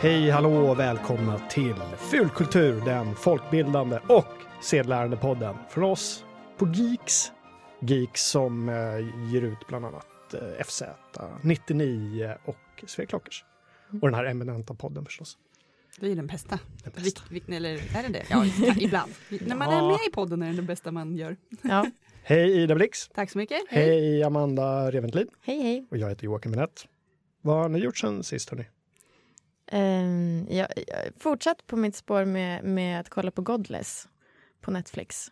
Hej, hallå och välkomna till Fulkultur, den folkbildande och sedlärande podden från oss på Geeks. Geeks som eh, ger ut bland annat eh, FZ, 99 och Sveklockers. Och den här eminenta podden förstås. Det är den bästa. Den bästa. Vik, vik, eller är det det? Ja, ibland. När man är med i podden är den det bästa man gör. Ja. Hej Ida Blix! Tack så mycket. Hej Amanda Reventlid! Hej, hej. Och jag heter Joakim Minett. Vad har ni gjort sen sist hörni? Um, jag, jag fortsatt på mitt spår med, med att kolla på Godless på Netflix.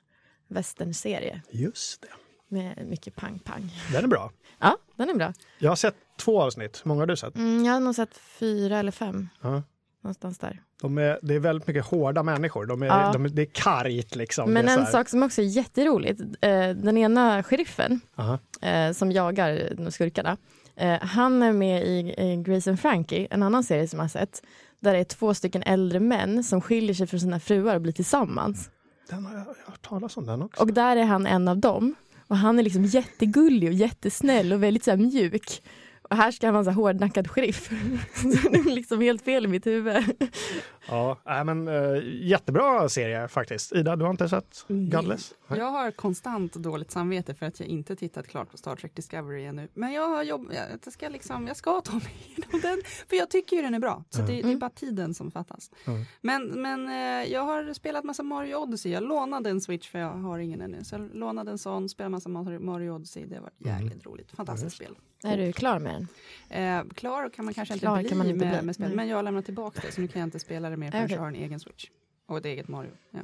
Westernserie Just det. med mycket pang-pang. Den är bra. Ja, den är bra. Jag har sett två avsnitt. Hur många har du sett? Mm, jag har nog sett fyra eller fem. Ja. Någonstans där. De är, det är väldigt mycket hårda människor. De är, Ja. de, det är kargt liksom. Men en sak som också är jätteroligt. Eh, den ena sheriffen eh, som jagar skurkarna. Eh, han är med i, i Grace and Frankie, en annan serie som jag har sett. Där det är två stycken äldre män som skiljer sig från sina fruar och blir tillsammans. Den har jag, jag har hört talas om den också. Och där är han en av dem. Och han är liksom jättegullig och jättesnäll och väldigt så här mjuk. Och här ska han vara en hårdnackad sheriff. Så det är liksom helt fel i mitt huvud. Ja, äh, men, äh, jättebra serie faktiskt. Ida, du har inte sett Godless? Nej. Jag har konstant dåligt samvete för att jag inte tittat klart på Star Trek Discovery ännu. Men jag har jobb, jag, ska liksom, jag ska ta mig igenom den. För jag tycker ju den är bra. Så det, det är Mm. bara tiden som fattas. Mm. Men, men eh, jag har spelat massa Mario Odyssey. Jag lånade en Switch för jag har ingen ännu. Så jag lånade en sån, spelade massa Mario Mario Odyssey. Det var jäkligt roligt. Fantastiskt spel. Är du klar med den? Eh, klar kan man kanske inte Klar bli, kan man inte med, bli. med spel, Nej. men jag har lämnat tillbaka det så nu kan jag inte spela det mer förrän Okej. jag har en egen Switch. Och ett eget Mario. Ja.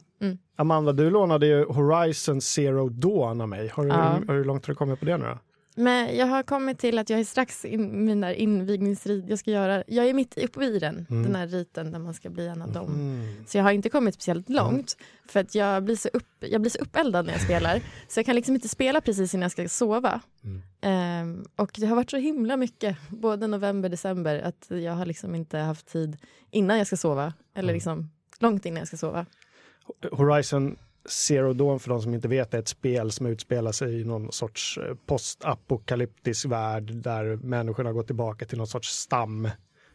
Amanda, du lånade ju Horizon Zero Dawn av mig. Har du, Ja. Hur långt har du kommit på det nu då? Men jag har kommit till att jag är strax in min där invigningsrit. Jag ska göra, jag är mitt uppe i den, Mm. den här riten där man ska bli en av dem. Mm. Så jag har inte kommit speciellt långt för att jag blir så, upp, jag blir så uppeldad när jag spelar. Så jag kan liksom inte spela precis innan jag ska sova. Mm. Ehm, och det har varit så himla mycket, både november december, att jag har liksom inte haft tid innan jag ska sova. Eller Mm. liksom långt innan jag ska sova. Horizon Zero Dawn, för de som inte vet, är ett spel som utspelar sig i någon sorts eh, postapokalyptisk värld där människorna gått tillbaka till någon sorts stam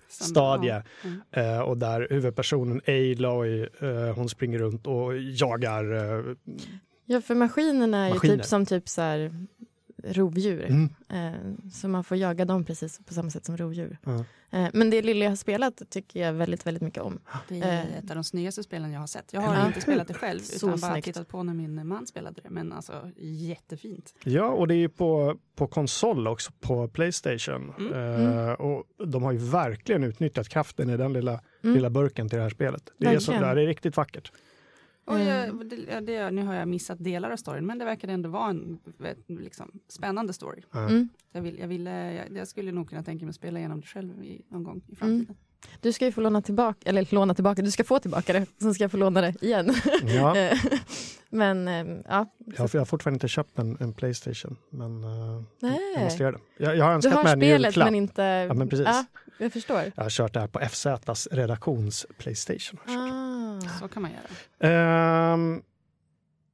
Samma- stadie. ja. Mm. Eh, och där huvudpersonen Aloy, eh, hon springer runt och jagar eh, Ja, för maskinerna är ju Maskiner. typ som typ så här rovdjur. mm, Ehm, så man får jaga dem precis på samma sätt som rovdjur. Ehm, men det lilla jag har spelat tycker jag väldigt, väldigt mycket om. Det är Eh. ett av de snyggaste spelen jag har sett. Jag har Ja. inte spelat det själv Så utan bara snyggt. tittat på när min man spelade det. Men alltså jättefint. Ja, och det är ju på, på konsol också, på Playstation. Mm. Eh, och de har ju verkligen utnyttjat kraften i den lilla, Mm. lilla burken till det här spelet. Det är, så, det är riktigt vackert. Och jag, Mm. det, ja, det, nu har jag missat delar av storyn men det verkade ändå vara en liksom, spännande story. Mm. Jag, vill, jag, ville, jag, jag skulle nog kunna tänka mig att spela igenom det själv i, någon gång i framtiden. Du ska ju få låna tillbaka, eller låna tillbaka, du ska få tillbaka det, sen ska jag få låna det igen. Ja, Eh, men eh, ja, jag, har- jag har fortfarande inte köpt en, en Playstation, men eh, jag nej. måste göra det. Jag, jag har Du önskat har mig en spelet julklapp. men inte... Ja, men precis. Ja, jag förstår. Jag har kört det här på FZs redaktions Playstation. jag. Ah. Så kan man göra. Ehm,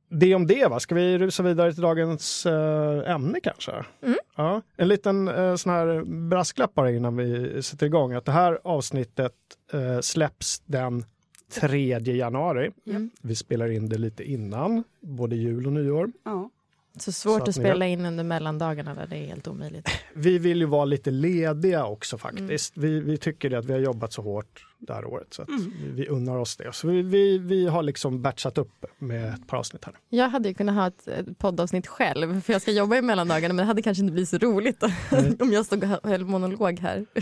det om det, va? Ska vi rusa vidare till dagens eh, ämne kanske? Mm. Ja, en liten uh, sån här brasklapp bara innan vi sätter igång. Att det här avsnittet eh, släpps den 3 januari. Mm. Vi spelar in det lite innan, både jul och nyår. Ja. Så svårt Så att att spela in under mellandagarna där det är helt omöjligt. Vi vill ju vara lite lediga också faktiskt. Mm. Vi, vi tycker att vi har jobbat så hårt det här året så att Mm. vi, vi unnar oss det. Så vi, vi, vi har liksom batchat upp med ett par avsnitt här. Jag hade ju kunnat ha ett, ett poddavsnitt själv för jag ska jobba i mellandagarna men det hade kanske inte blivit så roligt Nej. om jag stod och höll monolog här.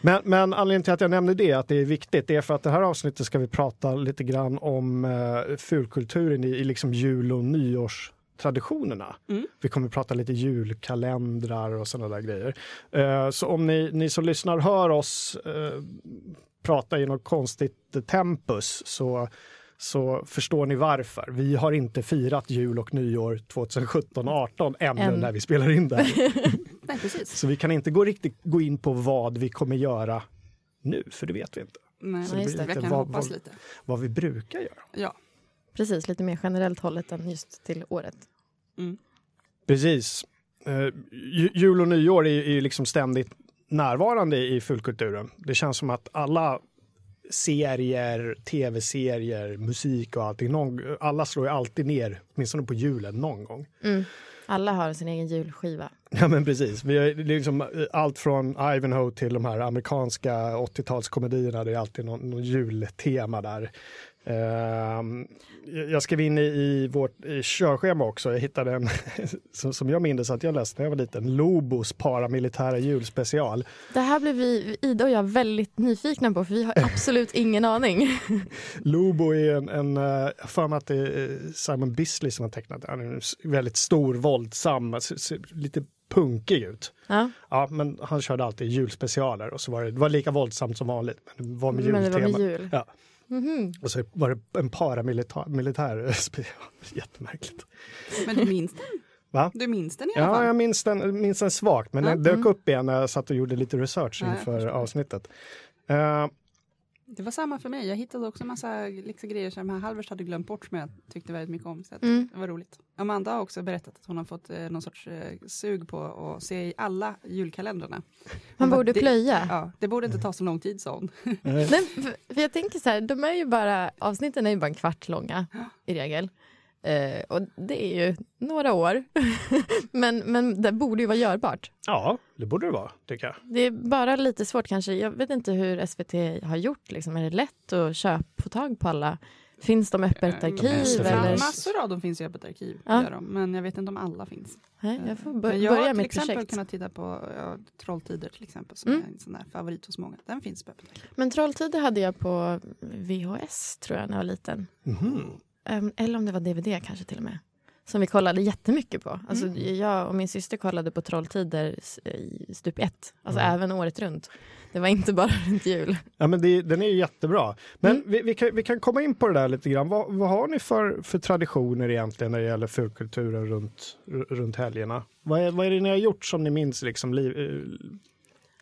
Men, men anledningen till att jag nämner det, att det är viktigt, det är för att det här avsnittet ska vi prata lite grann om uh, fulkulturen i, i liksom jul och nyårstraditionerna. Mm. Vi kommer prata lite julkalendrar och sådana där grejer. Eh, så om ni, ni som lyssnar hör oss eh, prata i något konstigt tempus så så förstår ni varför. Vi har inte firat jul och nyår 2017-18 ännu Än. när vi spelar in det här. Nej. Så vi kan inte gå riktigt gå in på vad vi kommer göra nu, för det vet vi inte. Nej, Så det blir lite vad- vad- lite. Vad vi brukar göra. Ja. Precis, lite mer generellt hållet än just till året. Mm. Precis. Eh, ju- jul och nyår är, ju liksom ständigt närvarande i fulkulturen. Det känns som att alla serier, tv-serier, musik och allting, någon, alla slår ju alltid ner, åtminstone på julen någon gång. Mm. Alla har sin egen julskiva. Ja men precis. Vi har, det är liksom eh, allt från Ivanhoe till de här amerikanska 80-talskomedierna. Det är alltid någon, någon jultema där. Uh, jag skrev in i, vårt i körschema också, jag hittade en som, jag minns att jag läste när jag var liten, Lobos paramilitära julspecial. Det här blev vi, Ida och jag, väldigt nyfikna på för vi har absolut ingen aning. Lobo är en, en uh, för mig att det är Simon Bisley som har tecknat den. Han är väldigt stor, våldsam, lite punkig ut. Ja. ja, men han körde alltid julspecialer och så var det, det var lika våldsamt som vanligt. Men det var med jultema. jul. Ja. Mhm. Och så var det en paramilitär militär. Jättemärkligt. Men du minns den? Va? Du minns den i alla Ja, fall? jag minns den, minns den svagt, men Ja. den dök Mm. upp igen när jag satt och gjorde lite research Ja, inför avsnittet. Eh, Det var samma för mig. Jag hittade också en massa liksom, grejer som här Halvers hade glömt bort som jag tyckte väldigt mycket om. Så Mm. Det var roligt. Amanda har också berättat att hon har fått eh, någon sorts eh, sug på att se i alla julkalendrarna. Man Hon bara, borde det- plöja. Ja, det borde inte ta så lång tid sa hon. Nej, för, för jag tänker så här, de är ju bara, avsnitten är ju bara en kvart långa i regel. Eh, och det är ju några år. men, men det borde ju vara görbart. ja, det borde det vara, tycker jag. Det är bara lite svårt kanske. Jag vet inte hur SVT har gjort. Liksom. Är det lätt att köpa, få tag på alla? Finns de öppet Eh, arkiv? Eller? Massor av dem finns i öppet arkiv, Ja. gör de, men jag vet inte om alla finns. Nej, jag får Men bör, jag har börja till exempel projekt. kunnat titta på ja, Trolltider till exempel, som Mm. är en sån där favorit hos många. Den finns på öppet arkiv. Men Trolltider hade jag på VHS tror jag när jag var liten. Mhm. Ehm, eller om det var DVD kanske till och med. Som vi kollade jättemycket på. Alltså, Mm. Jag och min syster kollade på Trolltider i stup ett. Alltså Mm. även året runt. Det var inte bara runt jul. Ja, men det, den är ju jättebra. Men Mm. vi, vi, kan, vi kan komma in på det där lite grann. Vad, vad har ni för, för traditioner egentligen när det gäller fulkulturen runt, runt helgerna? Vad är, vad är det ni har gjort som ni minns liksom, liv, eh,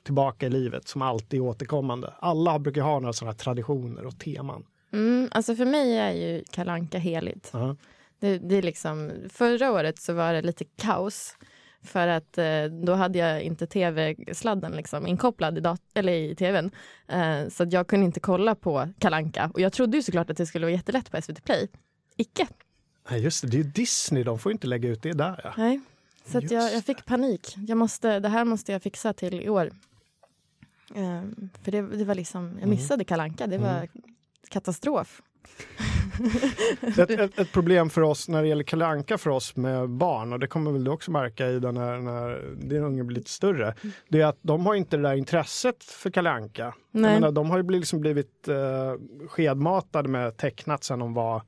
tillbaka i livet som alltid är återkommande? Alla brukar ha några sådana traditioner och teman. Mm, alltså för mig är ju Kalanka heligt. Ja. Det, det är liksom, förra året så var det lite kaos. För att eh, då hade jag inte tv-sladden liksom inkopplad i, eller i tvn. Eh, så att jag kunde inte kolla på Kalanka. Och jag trodde ju såklart att det skulle vara jättelätt på SVT Play. Icke. Nej, just det, det är ju Disney, de får inte lägga ut det där. Ja. Nej. Så att jag, jag fick panik. Jag måste, det här måste jag fixa till i år. Eh, för det, det var liksom, jag missade Kalanka. Det var katastrof. Ett, ett, ett problem för oss när det gäller Kalle Anka för oss med barn och det kommer väl du också märka i när, när din unge blir lite större. Det är att de har inte det där intresset för Kalle Anka. Menar, de har ju blivit, liksom blivit eh, skedmatade med tecknat sedan de var,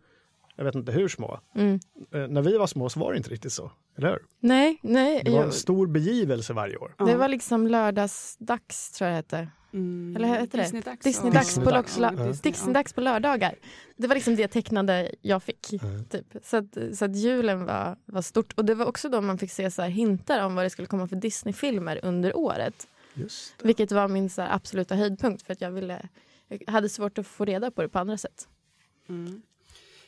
jag vet inte hur små. Mm. Eh, när vi var små så var det inte riktigt så, eller hur? Nej, nej. Det var jag- en stor begivelse varje år. Det var liksom lördagsdags tror jag det hette. Mm. Eller heter det? Disneydags. Disneydags och- på. Lox- Ja, Disney, på lördagar. Det var liksom det tecknade jag fick. Mm. Typ. Så, att, så att julen var, var stort. Och det var också då man fick se så här hintar om vad det skulle komma för Disney-filmer under året. Just det. Vilket var min så här absoluta höjdpunkt för att jag ville jag hade svårt att få reda på det på andra sätt. Mm.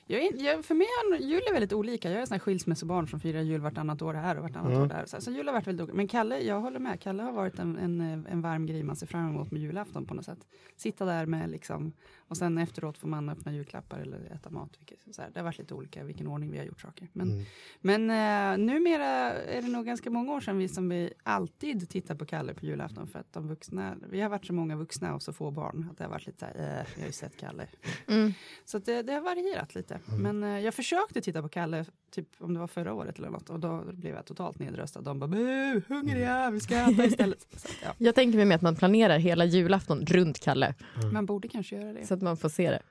Jag, är- jag, för mig är jul är väldigt olika. Jag är sån skilsmässobarn som firar jul vartannat år här och vartannat Mm. år där. Så, så jul har varit väldigt olika. Men Kalle, jag håller med. Kalle har varit en, en, en varm grej man ser fram emot med julafton på något sätt. Sitta där med liksom och sen efteråt får man öppna julklappar eller äta mat. Vilket, så här, det har varit lite olika i vilken ordning vi har gjort saker. Men, Mm. men eh, numera är det nog ganska många år sedan vi som vi alltid tittar på Kalle på julafton för att de vuxna, vi har varit så många vuxna och så få barn att det har varit lite så här, eh, vi har ju sett Kalle. Mm. Så att det, det har varierat lite. Men eh, jag försökte titta på Kalle, typ om det var förra året eller något och då blev jag totalt nedröstad. De bara "Bu, hungriga, vi ska äta istället. Så ja, Jag tänker mig med att man planerar hela julafton runt Kalle. man borde kanske göra det. Så att man får se det.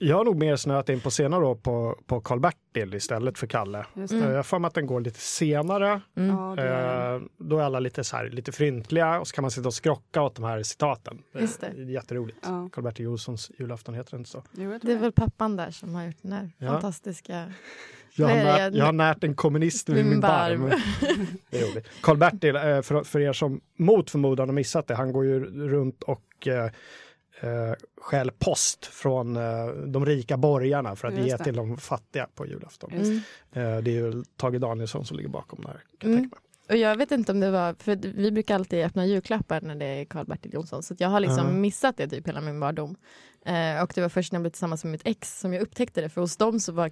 Jag har nog mer snöat in på senare år på, på Karl-Bertil istället för Kalle. Eh. Jag har för mig att den går lite senare. Mm. Ja, det är, Eh, då är alla lite, så här, lite fryntliga och så kan man sitta och skrocka åt de här citaten. Just det. är jätteroligt. ja, Karl-Bertil Jonssons julafton heter det inte så. jo, Det är väl pappan där som har gjort den här Ja. fantastiska... Jag har, närt, jag- har närt en kommunist vid min min barm. Karl-Bertil, eh, för, för er som mot förmodan har missat det, han går ju runt och eh, stjäl post från eh, de rika borgarna för att Just ge det. till de fattiga på julafton. Mm. Eh, det är ju Tage Danielsson som ligger bakom det här. Kan Mm. Och jag vet inte om det var, för vi brukar alltid öppna julklappar när det är Karl-Bertil Jonsson, så jag har liksom Ja. missat det typ hela min barndom. Eh, och det var först när jag blev tillsammans med mitt ex som jag upptäckte det, för hos dem så var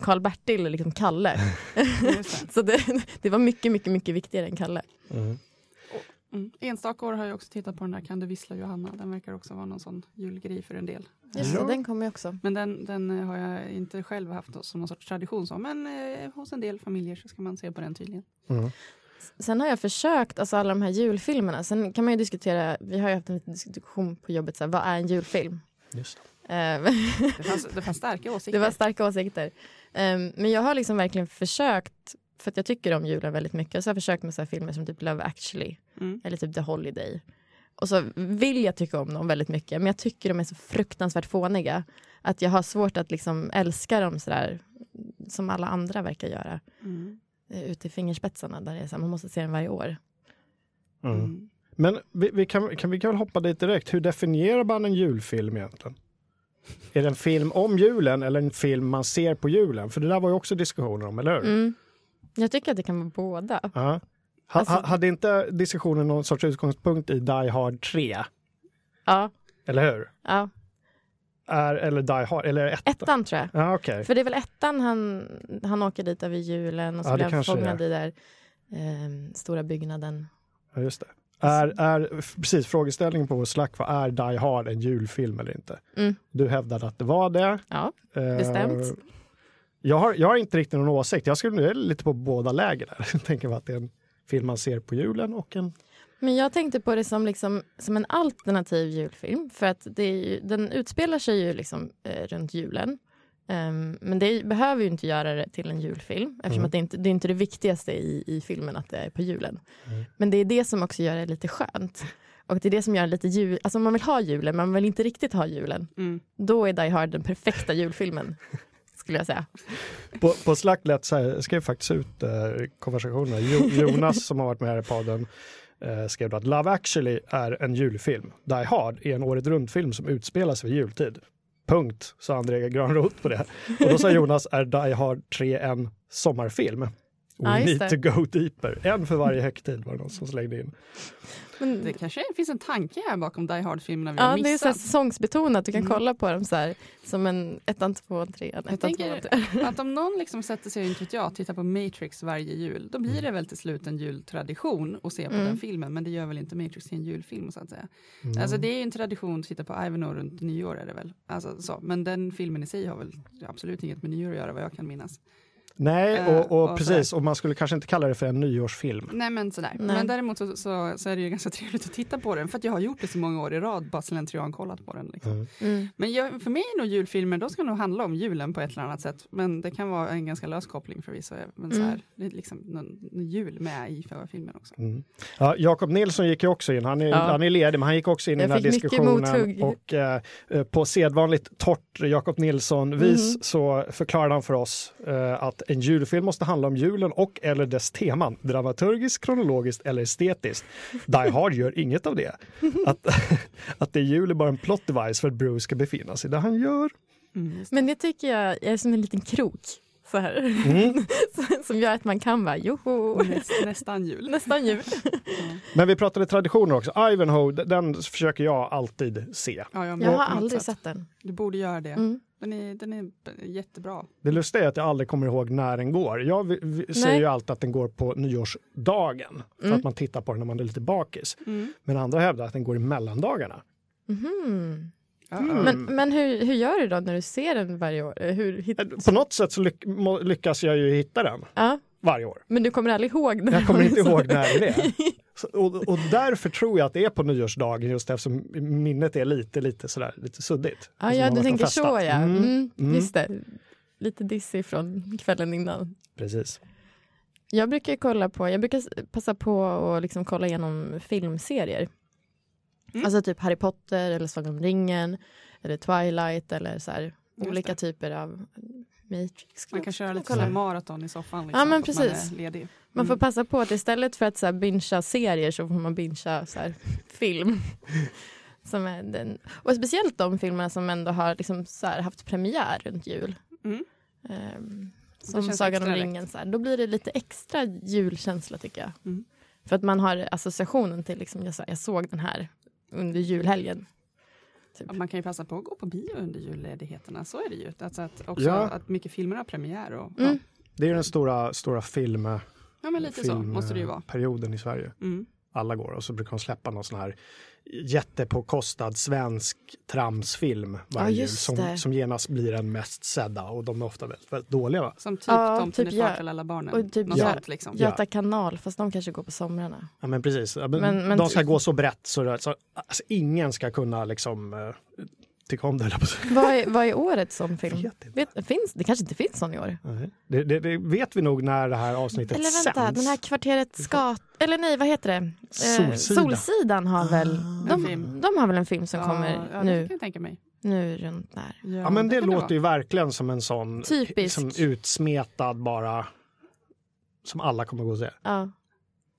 Karl-Bertil liksom Kalle. Så det, det var mycket, mycket, mycket viktigare än Kalle. Mm. Mm. Enstaka år har jag också tittat på den där Kan du vissla Johanna. Den verkar också vara någon sån julgrej för en del. Just Ja. det, den kommer ju också. Men den, den eh, har jag inte själv haft som någon sorts tradition. Så. Men eh, hos en del familjer så ska man se på den tydligen. Mm. Sen har jag försökt, alltså alla de här julfilmerna, sen kan man ju diskutera, vi har ju haft en liten diskussion på jobbet, så här, vad är en julfilm? Just det. Eh, Det fanns, det fanns starka åsikter. Det var starka åsikter. Ehm, men jag har liksom verkligen försökt, för att jag tycker om julen väldigt mycket, så jag har försökt med så här filmer som typ Love actually Mm. eller typ The Holiday. Och så vill jag tycka om dem väldigt mycket, men jag tycker de är så fruktansvärt fåniga. Att jag har svårt att liksom älska dem sådär som alla andra verkar göra. Mm. eh, Ute i fingerspetsarna där det är så här, man måste se den varje år. Mm. Mm. Men vi, vi, kan, kan, vi kan väl hoppa dit direkt. Hur definierar man en julfilm egentligen? Är det en film om julen eller en film man ser på julen? För det där var ju också diskussioner om, eller hur? Mm. Jag tycker att det kan vara båda. Ja. Ha, Alltså- ha, hade inte diskussionen någon sorts utgångspunkt i Die Hard 3? Ja, Eller hur? ja. Är, eller Die Hard, eller ettan? Ettan tror jag. Ja, okej. För det är väl ettan han, han åker dit över julen och så Ja, blir han fångad i där eh, stora byggnaden. Ja, just det. Är, är, precis, frågeställningen på vår Slack var är Die Hard en julfilm eller inte? Mm. Du hävdade att det var det. Ja, Eh, Bestämt. Jag har, jag har inte riktigt någon åsikt. Jag skulle nu lite på båda läger där. Jag tänker att det är en film man ser på julen och en... men jag tänkte på det som, liksom, som en alternativ julfilm. För att det är ju, den utspelar sig ju liksom, eh, runt julen. Ehm, men det behöver ju inte göra det till en julfilm eftersom Mm. att det, inte, det är inte det viktigaste i, i filmen att det är på julen. Mm. Men det är det som också gör det lite skönt. Och det är det som gör det lite jul... Alltså man vill ha julen men man vill inte riktigt ha julen. Mm. Då är Die Hard den perfekta julfilmen. Skulle jag säga. På, på Slack lät så här, jag skrev faktiskt ut eh, konversationen. Jo, Jonas som har varit med här i podden eh, skrev då att Love actually är en julfilm. Die Hard är en året runt-film som utspelar sig vid jultid. Punkt, sa André Granroth på det. Och då sa Jonas, är Die Hard 3 en sommarfilm? We just need det. to go deeper. En för varje högtid var det någon som slängde in. Men, Det kanske finns en tanke här bakom Die Hard-filmerna vi har ja, det är så här missat. säsongsbetonat. Du kan Mm. kolla på dem så här, som en ettan, tvåan, trean, Jag tänker trean. att om någon liksom sätter sig, inte vet jag, tittar på Matrix varje jul, då blir det väl till slut en jultradition att se på Mm. den filmen. Men det gör väl inte Matrix till en julfilm så att säga. Mm. Alltså det är ju en tradition att titta på Ivanhoe runt nyår är det väl. Alltså, så. Men den filmen i sig har väl absolut inget med nyår att göra vad jag kan minnas. Nej, Eh, och, och och precis, och man skulle kanske inte kalla det för en nyårsfilm. Nej men sådär. Nej. Men däremot så, så, så är det ju ganska trevligt att titta på den för att jag har gjort det så många år i rad, bara slentrian kollat på den. Liksom. Mm. Mm. Men jag, för mig är nog julfilmer, då ska det nog handla om julen på ett eller annat sätt. Men det kan vara en ganska lös koppling förvisso. Men så Mm. det är liksom någon, någon jul med i förra filmen också. Mm. Ja, Jakob Nilsson gick ju också in, han är, Ja. han är ledig, men han gick också in i Jag den här diskussionen. Och eh, eh, på sedvanligt torrt Jakob Nilsson-vis Mhm. så förklarade han för oss eh, att en julfilm måste handla om julen och eller dess teman, dramaturgiskt, kronologiskt eller estetiskt. Die Hard gör inget av det. Att, att det är jul är bara en plot device för att Bruce ska befinna sig där han gör. Mm, det. Men det tycker jag är som en liten krok. Så här. Mm. som gör att man kan vara joho, Näst, nästan jul. nästan jul. Ja. Men vi pratade traditioner också. Ivanhoe, den försöker jag alltid se. Ja, jag, Jag har aldrig sätt. sett den. Du borde göra det. Mm. Den, är, den är jättebra. Det lustiga är att jag aldrig kommer ihåg när den går. Jag vi- vi- säger ju alltid att den går på nyårsdagen för Mm. att man tittar på den när man är lite bakis. Mm. Men andra hävdar att den går i mellandagarna. Mhm. Mm. Men, men hur, hur gör du då när du ser den varje år? Eh, Hur, hit... Eh, På något sätt så lyck- lyckas jag ju hitta den ja, varje år. men du kommer aldrig ihåg när Jag kommer inte ihåg när det är. Så, och, och därför tror jag att det är på nyårsdagen just eftersom minnet är lite, lite sådär, lite suddigt. Ja, ja du tänker så ja. Mm, Mm, mm. Just det. Lite dissig från kvällen innan. Precis. Jag brukar kolla på, jag brukar passa på att liksom kolla igenom filmserier. Mm. Alltså typ Harry Potter eller Sagan om ringen eller Twilight eller så här, olika typer av Matrix. Man kan köra lite kolla. så maraton i soffan. Liksom, Ja, men man precis. är ledig. Man får Mm. passa på att istället för att så här, bingea serier så får man bingea så här, film. Som är den. Och speciellt de filmerna som ändå har liksom, så här, haft premiär runt jul. Mm. Ehm, som Sagan om ringen. Så här, då blir det lite extra julkänsla tycker jag. Mm. För att man har associationen till, liksom, jag, sa- jag såg den här under julhelgen. Typ. Man kan ju passa på att gå på bio under julledigheterna, så är det ju. Alltså att, också Ja. att mycket filmer har premiär. Och, Mm. Det är ju den stora, stora film, Ja, men lite så måste det ju vara. filmperioden i Sverige. Mm. Alla går och så brukar de släppa någon sån här jättepåkostad svensk tramsfilm varje jul just som, som genast blir den mest sedda och de är ofta väldigt, väldigt dåliga. Va? Som typ Ja, Tomten typ är far jag- till alla barnen. och typ jag- sånt liksom. Ja. Göta kanal, fast de kanske går på somrarna. Ja men precis, ja, men Men- de ska gå så brett så, det- så alltså, ingen ska kunna liksom uh, tycka om det. vad, är, vad är årets sån film? Vet. Vet, finns, det kanske inte finns sån i år. Det, det, det vet vi nog när det här avsnittet Eller vänta, sänds. den här kvarteret Skat... Eller nej, vad heter det? Eh, Solsida. Solsidan har väl... En De, film. de har väl en film som ja, kommer ja, det nu, kan jag tänka mig. nu runt där. Ja men det, låter vara. ju verkligen som en sån Typisk. Som utsmetad bara som alla kommer gå och se. Ja.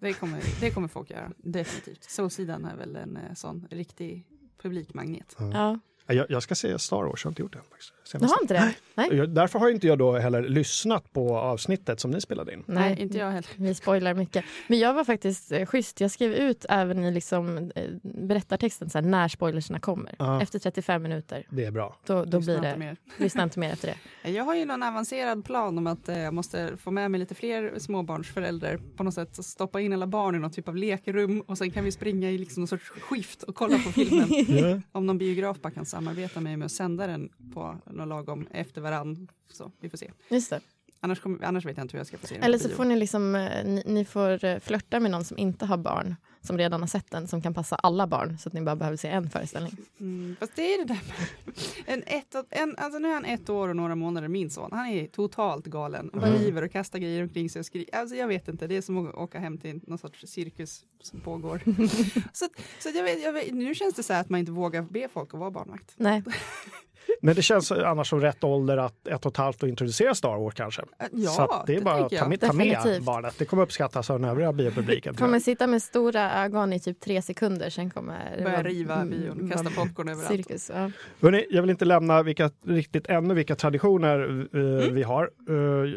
Det kommer, det kommer folk göra, definitivt. Solsidan är väl en eh, sån riktig publikmagnet. ja. Jag, jag ska se Star Wars, jag har inte gjort det än. faktiskt. Du Senaste. har inte det? Nej. Därför har inte jag då heller lyssnat på avsnittet som ni spelade in. Nej, inte jag heller. Vi spoilar mycket. Men jag var faktiskt eh, schysst. Jag skrev ut även i liksom, eh, berättartexten så här, när spoilerserna kommer. Ja. Efter 35 minuter. Det är bra. Då, då Lyssna blir inte det... mer. Lyssna inte mer efter det. Jag har ju någon avancerad plan om att eh, jag måste få med mig lite fler småbarnsföräldrar på något sätt. och Stoppa in alla barn i någon typ av lekrum och sen kan vi springa i liksom någon sorts skift och kolla på filmen. Om någon biograf bara kan samarbeta med mig med att sända den på någon lagom efter varann. Så vi får se. Just det. Annars, kommer, annars vet jag inte hur jag ska få se den Eller så får ni, liksom, eh, ni, ni får eh, flörta med någon som inte har barn. Som redan har sett den, som kan passa alla barn. Så att ni bara behöver se en föreställning. Mm, fast det är det där med en ett, en, alltså nu är han ett år och några månader, min son. Han är totalt galen. Han bara Mm. river och kastar grejer omkring sig och skriker. Alltså jag vet inte, det är som att åka hem till någon sorts cirkus som pågår. så så jag vet, jag vet, nu känns det så här att man inte vågar be folk att vara barnvakt. Nej, Men det känns annars som rätt ålder att ett och ett halvt att introducera Star Wars kanske. Ja, så det är bara att ta med, ta med barnet. Det kommer uppskattas av den övriga biopubliken. tror kommer sitta med stora ögon i typ tre sekunder. Sen kommer det Börja riva bion, mm, kasta vara popcorn överallt. Cirkus, ja. Hörrni, jag vill inte lämna vilka, riktigt ännu vilka traditioner eh, vi har. Eh,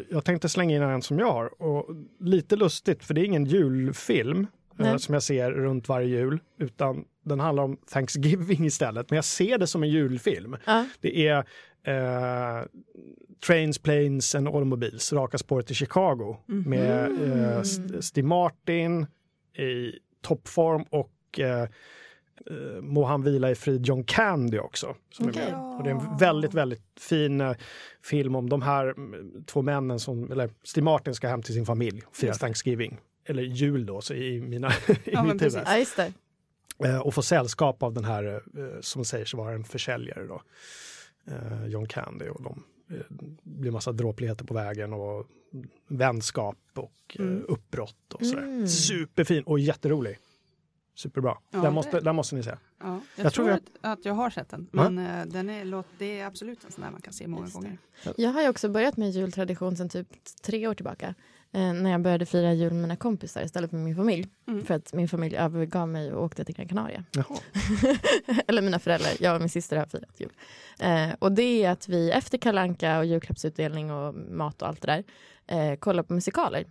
jag tänkte slänga in en som jag har. Och lite lustigt, för det är ingen julfilm Nej. som jag ser runt varje jul, utan den handlar om Thanksgiving istället. Men jag ser det som en julfilm. Ja. Det är eh, Trains, Planes and Automobiles, Raka spåret till Chicago med eh, St- Steve Martin i toppform och eh, eh, må han vila i frid John Candy också. Som är Okej. med. Och det är en väldigt, väldigt fin eh, film om de här mm, två männen som, eller Steve Martin ska hem till sin familj och fira. Thanksgiving. Eller jul då, så i, mina, i Ja, mitt huvud. ja, just det. Eh, och få sällskap av den här eh, som säger sig vara en försäljare då. Eh, John Candy och de blir massa dråpligheter på vägen och vänskap och Mm. uppbrott och sådär. Mm. Superfin och jätterolig. Superbra. Ja, den, det- måste, den måste ni se. Ja, jag, Jag tror tror att, att jag har sett den, Ja. men eh, den är, låt, det är absolut en sån där man kan se många gånger. Jag har ju också börjat med jultradition sedan typ tre år tillbaka. Eh, när jag började fira jul med mina kompisar istället för min familj. Mm. För att min familj övergav mig och åkte till Gran Canaria. Jaha. Eller mina föräldrar, jag och min syster har firat jul. Eh, och det är att vi efter kalanka och julklappsutdelning och mat och allt det där eh, kollar på musikaler.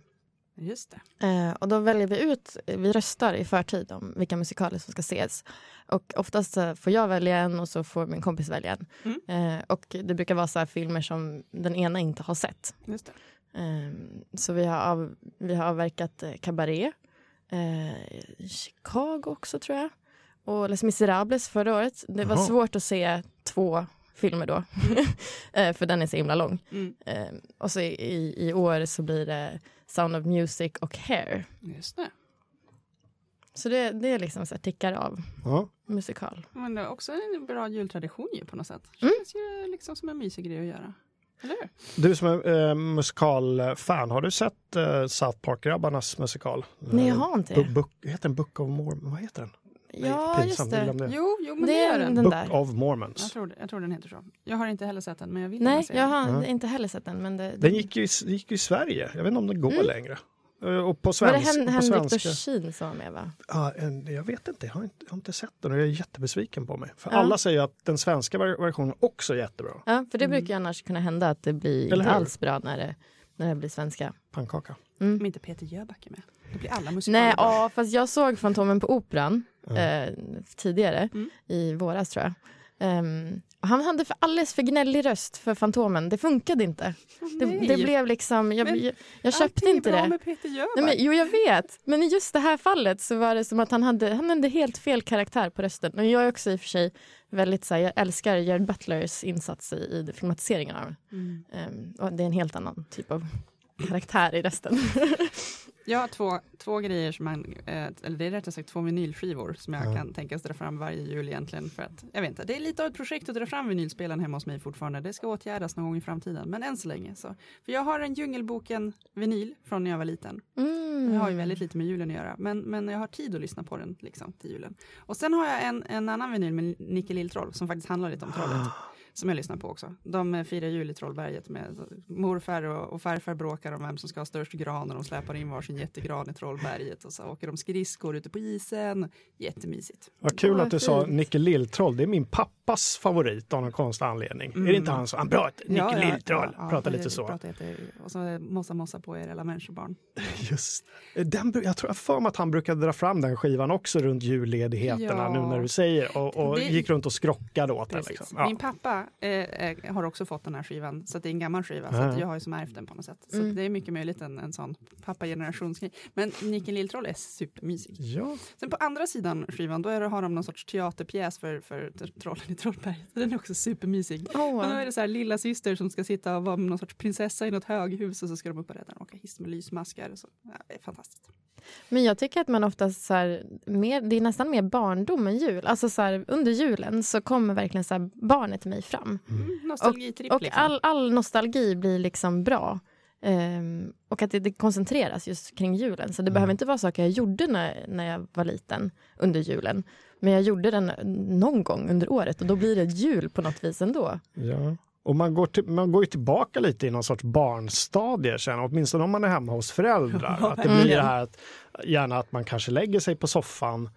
Just det. Eh, och då väljer vi ut, vi röstar i förtid om vilka musikaler som ska ses. Och oftast får jag välja en och så får min kompis välja en. Mm. Eh, och det brukar vara så här filmer som den ena inte har sett. Just det. Eh, så vi har, av, vi har avverkat eh, Cabaret, eh, Chicago också tror jag. Och Les Miserables förra året. Det var Jaha. svårt att se två filmer då. eh, för den är så himla lång. Mm. Eh, och så i, i år så blir det Sound of Music och Hair. Just det. Så det, det är liksom så här tickar av Ja. musikal. Men det är också en bra jultradition ju på något sätt. Mm. Känns ju liksom som en mysig grej att göra. Eller? Du som är eh, musikalfan, har du sett eh, South Park-grabbarnas musikal? Nej, jag har inte det. Bu- heter den Book of Mormon? Vad heter den? Ja, Nej, just det. glömde. Jo, jo men Det det, är den. den Book of Mormons. Jag tror, jag tror den heter så. Jag har inte heller sett den, men jag vill Nej, jag den. har Ja. inte heller sett den. Men det, Den gick ju, i- gick ju i Sverige. Jag vet inte om den går Mm. längre. Eh, Och på var det Hen- på Henrik svenska. Dorsin som var med va? Ja, en, jag vet inte, jag har inte, jag har inte sett den och jag är jättebesviken på mig. För Ja. alla säger att den svenska ver- versionen också är jättebra. Ja, för det Mm. brukar ju annars kunna hända att det blir Eller inte alls bra när det när det blir svenska. Pannkaka. Om inte Peter Jöback är med. Då blir alla musikaler Nej, ja, fast jag såg Fantomen på Operan Ja. eh, tidigare, Mm. i våras tror jag. Och han hade för alldeles för gnällig röst för Fantomen. Det funkade inte. Det, det blev liksom, jag, Men jag, jag köpte inte det. med Peter Jöback. Nej, men, jo, jag vet. Men i just det här fallet så var det som att han hade, han hade helt fel karaktär på rösten. Och jag är också i och för sig väldigt så här, jag älskar Jared Butlers insats i, i filmatiseringen av Mm. um, och Det är en helt annan typ av karaktär i rösten. Jag har två, två grejer som man, eh, eller det är rättare sagt två vinylskivor som jag Ja. kan tänkas dra fram varje jul egentligen för att, jag vet inte, det är lite av ett projekt att dra fram vinylspelaren hemma hos mig fortfarande. Det ska åtgärdas någon gång i framtiden, men än så länge så. För jag har en Djungelboken vinyl från när jag var liten. Mm. Jag har ju väldigt lite med julen att göra, men, men jag har tid att lyssna på den liksom till julen. Och sen har jag en, en annan vinyl med Nicke Lilltroll som faktiskt handlar lite om trollet. Som jag lyssnar på också. De eh, firar jul i Trollberget med morfar och, och farfar bråkar om vem som ska ha störst gran och de släpar in varsin jättegran i Trollberget och så åker de skridskor ute på isen. Jättemysigt. Vad kul att du sa fint. Nicke Lilltroll. Det är min pappas favorit av någon konstig anledning. Är det inte han som, han pratar, Nicke Lilltroll, pratar lite så. Pratar och så mossa mossa på er alla människobarn. Just den, jag tror jag för mig att han brukade dra fram den skivan också runt julledigheterna Ja. nu när du säger och, och Det- gick runt och skrockade åt den. Liksom. Ja. Min pappa eh, eh, har också fått den här skivan, så att det är en gammal skiva. Så Ja. att jag har ju som ärvt den på något sätt. Så Mm. det är mycket möjligt en, en sån pappagenerationsgrej. Men Nicken Lilltroll är supermysig. Ja. Sen på andra sidan skivan, då är det, har de någon sorts teaterpjäs för, för trollen i Trollberg. Den är också supermysig. Åh. Och då är det så här lilla syster som ska sitta och vara någon sorts prinsessa i något höghus och så ska de upp och rädda den och åka hiss med lysmaskar. Och så. Ja, det är fantastiskt. Men jag tycker att man oftast så här, mer, det är nästan mer barndom än jul. Alltså så här, under julen så kommer verkligen så här, barnet i mig fram. Mm, nostalgitripp Och liksom. all, all nostalgi blir liksom bra. Ehm, och att det, det koncentreras just kring julen. Så det Mm. behöver inte vara saker jag gjorde när, när jag var liten under julen. Men jag gjorde den någon gång under året och då blir det jul på något vis ändå. Ja. Och man går, till, man går ju tillbaka lite i någon sorts barnstadie sen, åtminstone om man är hemma hos föräldrar. Att det blir det här att gärna att man kanske lägger sig på soffan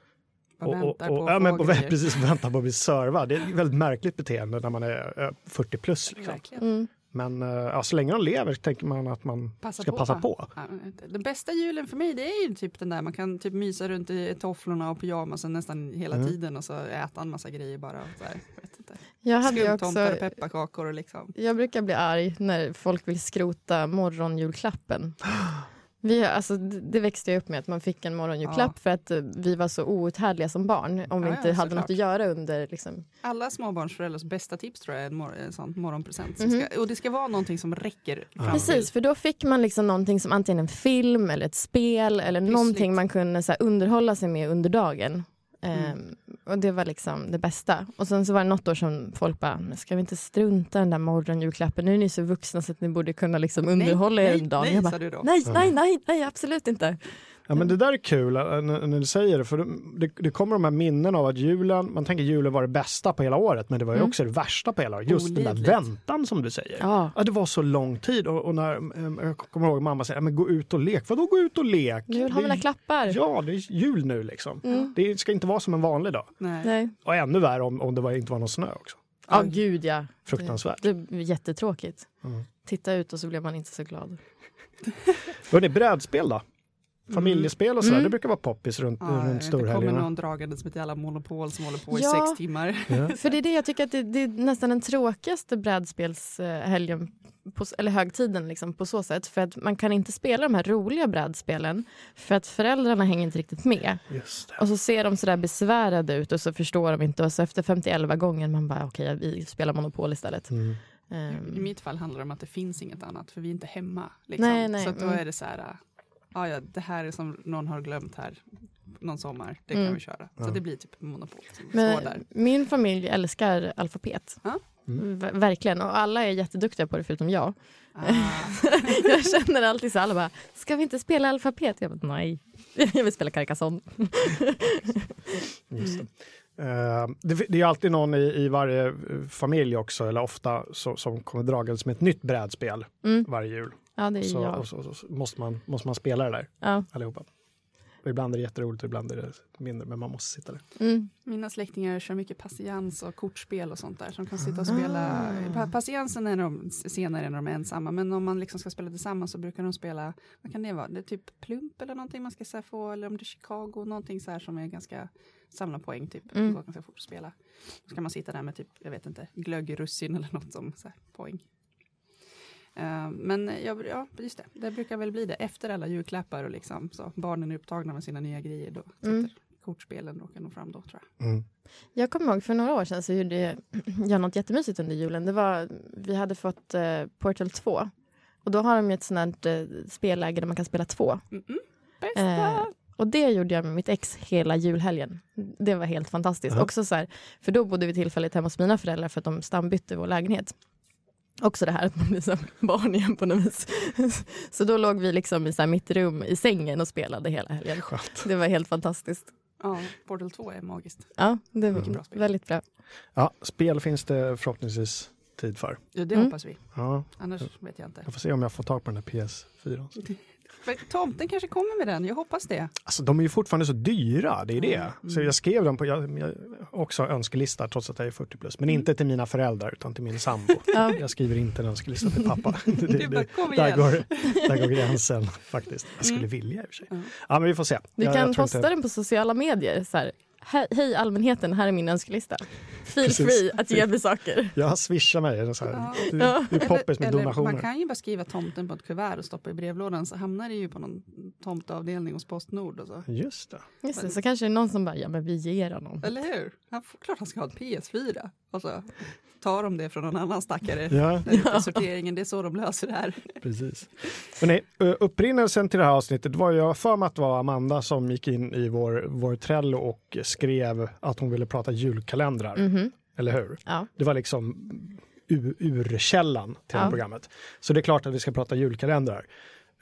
Och och, och, väntar på och, ja, men få på, grejer. precis, väntar på att bli servad. Det är ett väldigt märkligt beteende när man är eh, 40 plus. Liksom. Mm. Men eh, ja, så länge de lever tänker man att man Passa ska på. passa på. Ja, den bästa julen för mig det är ju typ den där man kan typ mysa runt i tofflorna och pyjamasen nästan hela Mm. tiden och så äta en massa grejer bara. Och så här, jag vet inte. Jag, hade ju Skumtomtar och också, pepparkakor och liksom. jag brukar bli arg när folk vill skrota morgonjulklappen. Vi, alltså, det växte jag upp med, att man fick en morgonjulklapp för att vi var så outhärdliga som barn om vi Ja, inte ja, hade något att göra under. Liksom. Alla småbarnsföräldrars bästa tips tror jag är en, mor- en sån morgonpresent. Som Mhm. ska, och det ska vara någonting som räcker. Precis, för då fick man liksom någonting som antingen en film eller ett spel eller någonting man kunde så här, underhålla sig med under dagen. Mm. Ehm, och det var liksom det bästa. Och sen så var det något år som folk bara, ska vi inte strunta i den där morgonjulklappen? Nu är ni så vuxna så att ni borde kunna liksom underhålla er nej, under dagen. nej, jag sa bara, nej, nej, nej, nej, absolut inte. Ja, men det där är kul eh, när, du säger det, för det, det kommer de här minnen av att julen, man tänker julen var det bästa på hela året, men det var ju Mm. också det värsta på hela året. Just den där Olidligt. väntan som du säger. Ja. Ja, det var så lång tid och, och när, eh, jag kommer ihåg mamma säger, "Ja, men gå ut och lek. Vadå gå ut och lek? Nu vill ha Det är- mina klappar. Ja, det är jul nu liksom. Mm. Det ska inte vara som en vanlig dag. Nej. Nej. Och ännu värre om, om det var, inte var någon snö också. Ja, gud ja. Fruktansvärt. Det, det är jättetråkigt. Mm. Titta ut och så blev man inte så glad. Hörrni, brädspel då? Familjespel och sådär, Mm. det brukar vara poppis runt, Ja, runt vet inte, kommer storhelgerna. någon dragandes med ett jävla monopol som håller på i Ja. sex timmar. Ja. För det är det jag tycker att det, det är nästan den tråkigaste brädspelshelgen, på, eller högtiden liksom, på så sätt. För att man kan inte spela de här roliga brädspelen för att föräldrarna hänger inte riktigt med. Just det. Och så ser de sådär besvärade ut och så förstår de inte. Och så efter 51 gånger man bara okej, vi spelar Monopol istället. Mm. Ehm, I mitt fall handlar det om att det finns inget annat för vi är inte hemma. Liksom. Nej, nej, så att då mm. är det så här, äh, ja, det här är som någon har glömt här någon sommar, det Mm. kan vi köra. Så Ja. det blir typ monopol Men min familj älskar alfabet. Ja. Mm. Ver- Verkligen. Och alla är jätteduktiga på det förutom jag. Ah, jag känner alltid så alla bara, ska vi inte spela alfabet? Jag bara, nej. Jag vill spela Carcassonne. Just det. Eh, det, det är alltid någon i, i varje eh, familj också, eller ofta, så, som kommer dragandes med ett nytt brädspel Mm. varje jul. Ja, det är Så, jag. och så, så måste, man, måste man spela det där Ja. allihopa. Och ibland är det jätteroligt och ibland är det mindre, men man måste sitta där. Mm. Mina släktingar kör mycket patiens och kortspel och sånt där. Så de kan sitta och spela. Ah. Pa- Patiensen är de senare när de är ensamma. Men om man liksom ska spela tillsammans så brukar de spela, vad kan det vara? Det är typ plump eller någonting man ska så här, få. Eller om det är Chicago, någonting så här som är ganska samla poäng typ. Mm. Går ganska fort att spela. Så ska man sitta där med typ, jag vet inte, glögg, russin eller något som så här, poäng. Eh, men jag, ja, just det. Det brukar väl bli det efter alla julklappar och liksom så barnen är upptagna med sina nya grejer. Då sitter Mm. kortspelen och kan nå fram då tror jag. Mm. Jag kommer ihåg för några år sedan så gjorde jag, något jättemysigt under julen. Det var, vi hade fått eh, Portal 2. Och då har de ju ett sånt här eh, spelläge där man kan spela två. Mm-mm. Bästa! Eh, och det gjorde jag med mitt ex hela julhelgen. Det var helt fantastiskt. Ja. Också så här, för då bodde vi tillfälligt hemma hos mina föräldrar för att de stambytte vår lägenhet. Också det här att man blir som barn igen på något vis. Så då låg vi liksom i så här mitt rum i sängen och spelade hela helgen. Skönt. Det var helt fantastiskt. Ja, Portal 2 är magiskt. Ja, det var Mycket bra spel. väldigt bra. Ja, spel finns det förhoppningsvis tid för. Ja, det Mm. hoppas vi. Ja, Annars vet jag inte. jag får se om jag får tag på den här PS4. För tomten kanske kommer med den, jag hoppas det. Alltså de är ju fortfarande så dyra, det är det. Mm. Så jag skrev dem på, jag, jag också önskelista trots att jag är 40 plus. Men inte till mina föräldrar utan till min sambo. Ja. Jag skriver inte en önskelista till pappa. Det, det, kom där, går, där går gränsen faktiskt. Jag skulle vilja i och för sig. Mm. Ja men vi får se. Du jag, kan jag posta inte- den på sociala medier. Så här, hej, hej allmänheten, här är min önskelista. Feel Precis. free att ge mig saker. Jag swishar mig. Så här, Ja. det, Ja. det är poppis med Eller donationer. man kan ju bara skriva tomten på ett kuvert och stoppa i brevlådan så hamnar det ju på någon tomteavdelning hos Postnord och så. Just det. Just det, så kanske det är någon som bara, ja men vi ger honom. Eller hur? Han, får- klart han ska ha ett PS4. Och så tar de det från någon annan stackare. Ja, i sorteringen, det är så de löser det här. precis. Hörrni, eh, upprinnelsen till det här avsnittet var jag för mig att det var Amanda som gick in i vår, vår Trello och skrev att hon ville prata julkalendrar. Mhm. Eller hur? Ja. Det var liksom ur, urkällan till det här Ja. programmet. Så det är klart att vi ska prata julkalendrar.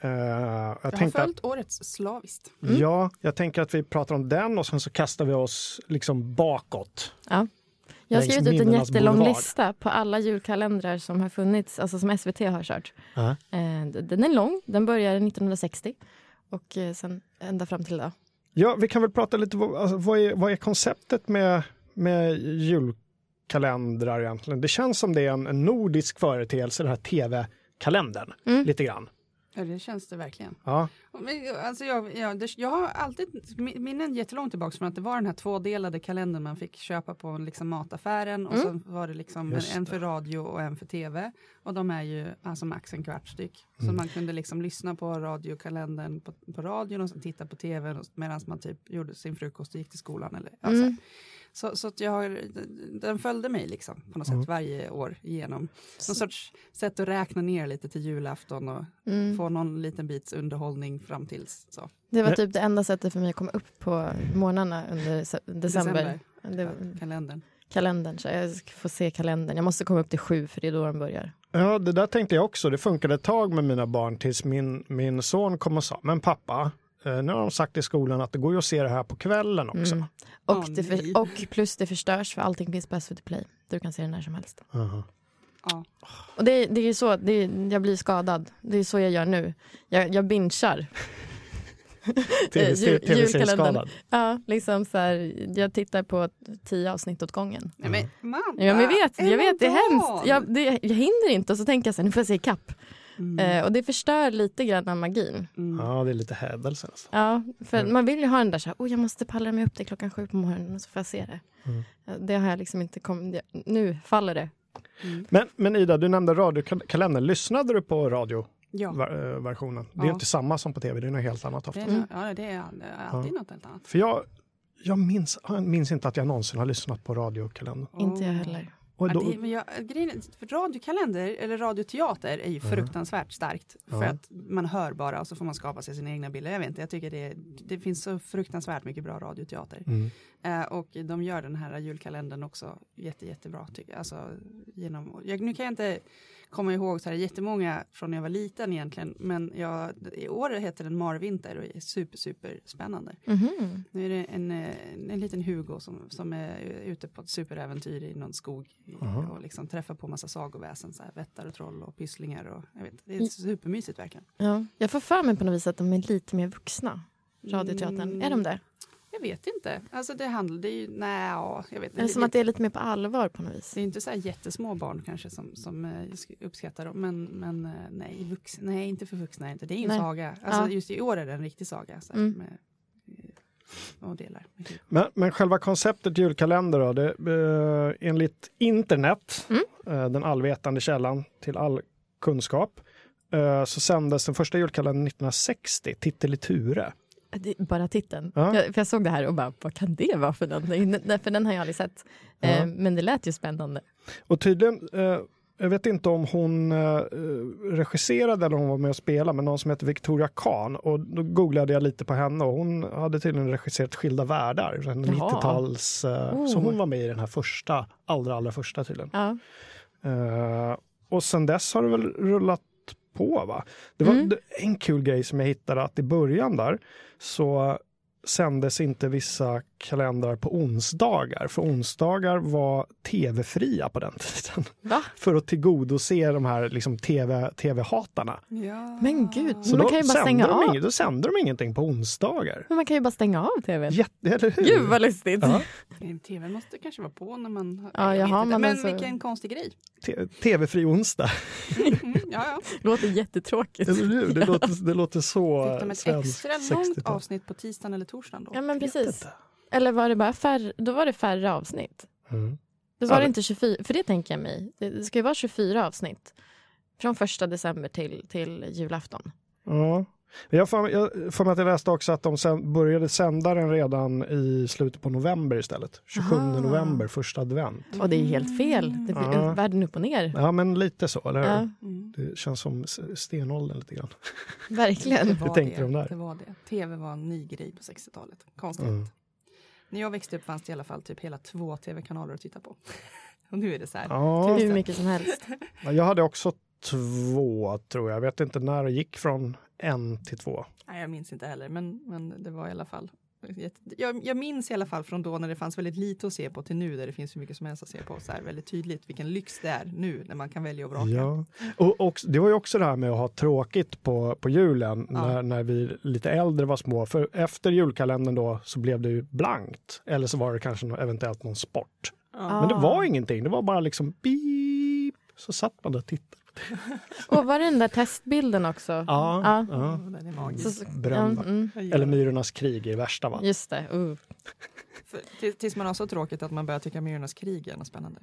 Eh, jag Jag har tänkte att, följt årets slaviskt. Mm. ja, jag tänker att vi pratar om den och sen så kastar vi oss liksom bakåt. Ja. Jag har skrivit ut en jättelång boulevard. lista på alla julkalendrar som har funnits, alltså som SVT har kört. Ja. Eh, Den är lång, den börjar 1960 och eh, sen ända fram till idag. Ja, vi kan väl prata lite, alltså, vad, är, vad är konceptet med, med julkalendrar egentligen? Det känns som det är en, en nordisk företeelse, den här tv-kalendern, Mm. lite grann. Ja, det känns det verkligen. Ja, Alltså jag, jag, det, jag har alltid mi- minnen jättelångt tillbaka från att det var den här tvådelade kalendern man fick köpa på liksom mataffären och Mm. sen var det liksom en, en för radio och en för tv. Och de är ju alltså max en kvart styck. Så Mm. man kunde liksom lyssna på radiokalendern på, på radion och sen titta på tv medan man typ gjorde sin frukost och gick till skolan. Eller, så här. Mm. Så, så att jag har, den följde mig liksom på något Mm. sätt varje år igenom. Någon sorts sätt att räkna ner lite till julafton och Mm. få någon liten bits underhållning fram tills så. Det var typ det enda sättet för mig att komma upp på morgnarna under december. Det var Ja, kalendern. kalendern, så jag ska få se kalendern. Jag måste komma upp till sju för det är då den börjar. ja, det där tänkte jag också. Det funkade ett tag med mina barn tills min, min son kom och sa, men pappa, nu har de sagt i skolan att det går ju att se det här på kvällen också. Mm. Och, nej. för, och plus det förstörs för allting finns på SVT Play. Du kan se det när som helst. Aha. Ja. Och det, det är ju så, det jag blir skadad. Det är så jag gör nu. Jag, jag binchar. TV- Eh, jul- TV-serieskadad. Ja, liksom så här, jag tittar på tio avsnitt åt gången. Nej men mamma! Ja, men jag vet, jag vet det är hemskt. Jag, det, jag hinner inte och så tänker jag så här, nu får jag se ikapp. Mm. Eh, och det förstör lite grann av magin. Mm. Ja, det är lite hädelse. Alltså. Ja, för Mm. man vill ju ha den där så här, oh, jag måste pallra mig upp till klockan sju på morgonen och så får jag se det. Mm. Ja, Det har jag liksom inte kommit, nu faller det. Mm. Men, men Ida, du nämnde radiokalendern. Lyssnade du på radioversionen? Ja, Det är Ja. inte samma som på tv, det är något helt annat det ofta. är, Mm. ja, det är, det är alltid något helt annat. För jag, jag minns, jag minns inte att jag någonsin har lyssnat på radiokalendern. Inte jag heller. Och Ja, då, det, men jag, grejen, för radiokalender eller radioteater är ju Ja. fruktansvärt starkt. För Ja. att man hör bara och så får man skapa sig sina egna bilder. Jag vet inte, jag tycker det, det finns så fruktansvärt mycket bra radioteater. mm. Eh, och de gör den här julkalendern också jätte, jättebra. Tycker. Alltså, genom, jag, nu kan jag inte komma ihåg så här jättemånga från när jag var liten egentligen. Men jag, i år heter den Marvinter och är super, super spännande. Mhm. Nu är det en, eh, en liten Hugo som, som är ute på ett superäventyr i någon skog Aha. och liksom träffar på massa sagoväsen, så här, vättar och troll och pysslingar. Och, jag vet, det är supermysigt verkligen. Ja. Jag får för mig på något vis att de är lite mer vuxna. Radioteatern? Mm. Är de det? Jag vet inte. Alltså det handlar ju... Nej, ja, jag vet inte. Är det som att det är lite mer på allvar på något vis? Det är inte så här jättesmå barn kanske som, som eh, uppskattar dem. Men, men eh, nej, vux, nej, inte för vuxna. Inte. Det är ju en Nej. saga. Alltså, Ja. Just i år är det en riktig saga. Så här, Mm. med, eh, och delar. Men, men själva konceptet julkalender då, det, eh, enligt internet, Mm. eh, den allvetande källan till all kunskap, eh, så sändes den första julkalendern 1960, Titel bara titeln. Ja. Jag, för jag såg det här och bara, vad kan det vara för någonting? För den har jag aldrig sett. Ja. Eh, men det lät ju spännande. Och tydligen, eh, jag vet inte om hon eh, regisserade eller om hon var med och spelade, men någon som heter Victoria Kahn. Och då googlade jag lite på henne och hon hade tydligen regisserat Skilda världar, en Jaha. 90-tals... Eh, Oh. Så hon var med i den här första, allra, allra första tydligen. Ja. Eh, och sen dess har det väl rullat på va? Det var Mm. en kul grej som jag hittade att i början där så sändes inte vissa kalendrar på onsdagar, för onsdagar var tv-fria på den tiden. Va? För att tillgodose de här liksom, TV, tv-hatarna. Ja. Men gud, Så Men man då kan ju bara stänga de av. Inget, då sände de ingenting på onsdagar. Men man kan ju bara stänga av tvn. Jätte, eller hur? Gud vad lustigt. Ja. TV måste kanske vara på när man... Ja, jaha, men alltså- vilken konstig grej. TV-fri onsdag. Mm, ja, ja. Låter jättetråkigt. Eller hur? Det, låter, det låter så Fick de ett extra långt 60-tal. avsnitt på tisdagen eller torsdagen då? Ja men precis. Eller var det bara färre, då var det färre avsnitt. Mm. Då var Ja, det inte 24, för det tänker jag mig. Det det ska ju vara 24 avsnitt. Från första december till, till julafton. Ja. Jag för mig- jag har för mig att jag läste också att de sen började sända den redan i slutet på november istället. 27 Aha. november, första advent. Och det är helt fel. Det blir Ja. världen upp och ner. Ja, men lite så, eller? Ja. Det känns som stenåldern lite grann. verkligen. Det var tänkte det. de där? Det var det. Tv var en ny grej på 60-talet. Konstigt. Mm. När jag växte upp fanns det i alla fall typ hela två tv-kanaler att titta på. Och nu är det så här. Ja, Hur mycket som helst. jag hade också två, tror jag. Jag vet inte när det gick från en till två. Nej, jag minns inte heller, men, men det var i alla fall. Jag, jag minns i alla fall från då när det fanns väldigt lite att se på till nu där det finns hur mycket som helst att se på. Så här, väldigt tydligt vilken lyx det är nu när man kan välja och vraka. Ja. Och, och det var ju också det här med att ha tråkigt på, på julen Ja. när, när vi lite äldre var små. För efter julkalendern då så blev det ju blankt. Eller så var det kanske nå- eventuellt någon sport. Ja. Men det var ingenting, det var bara liksom beep. Så satt man där och tittade. Och var den där testbilden också? Ja, Ja. ja. Den är magisk. Så, så, Berömda. ja, mm, Eller. Myrornas krig är värsta va? just det. Uh. För, tills man har så tråkigt att man börjar tycka Myrornas krig är något spännande.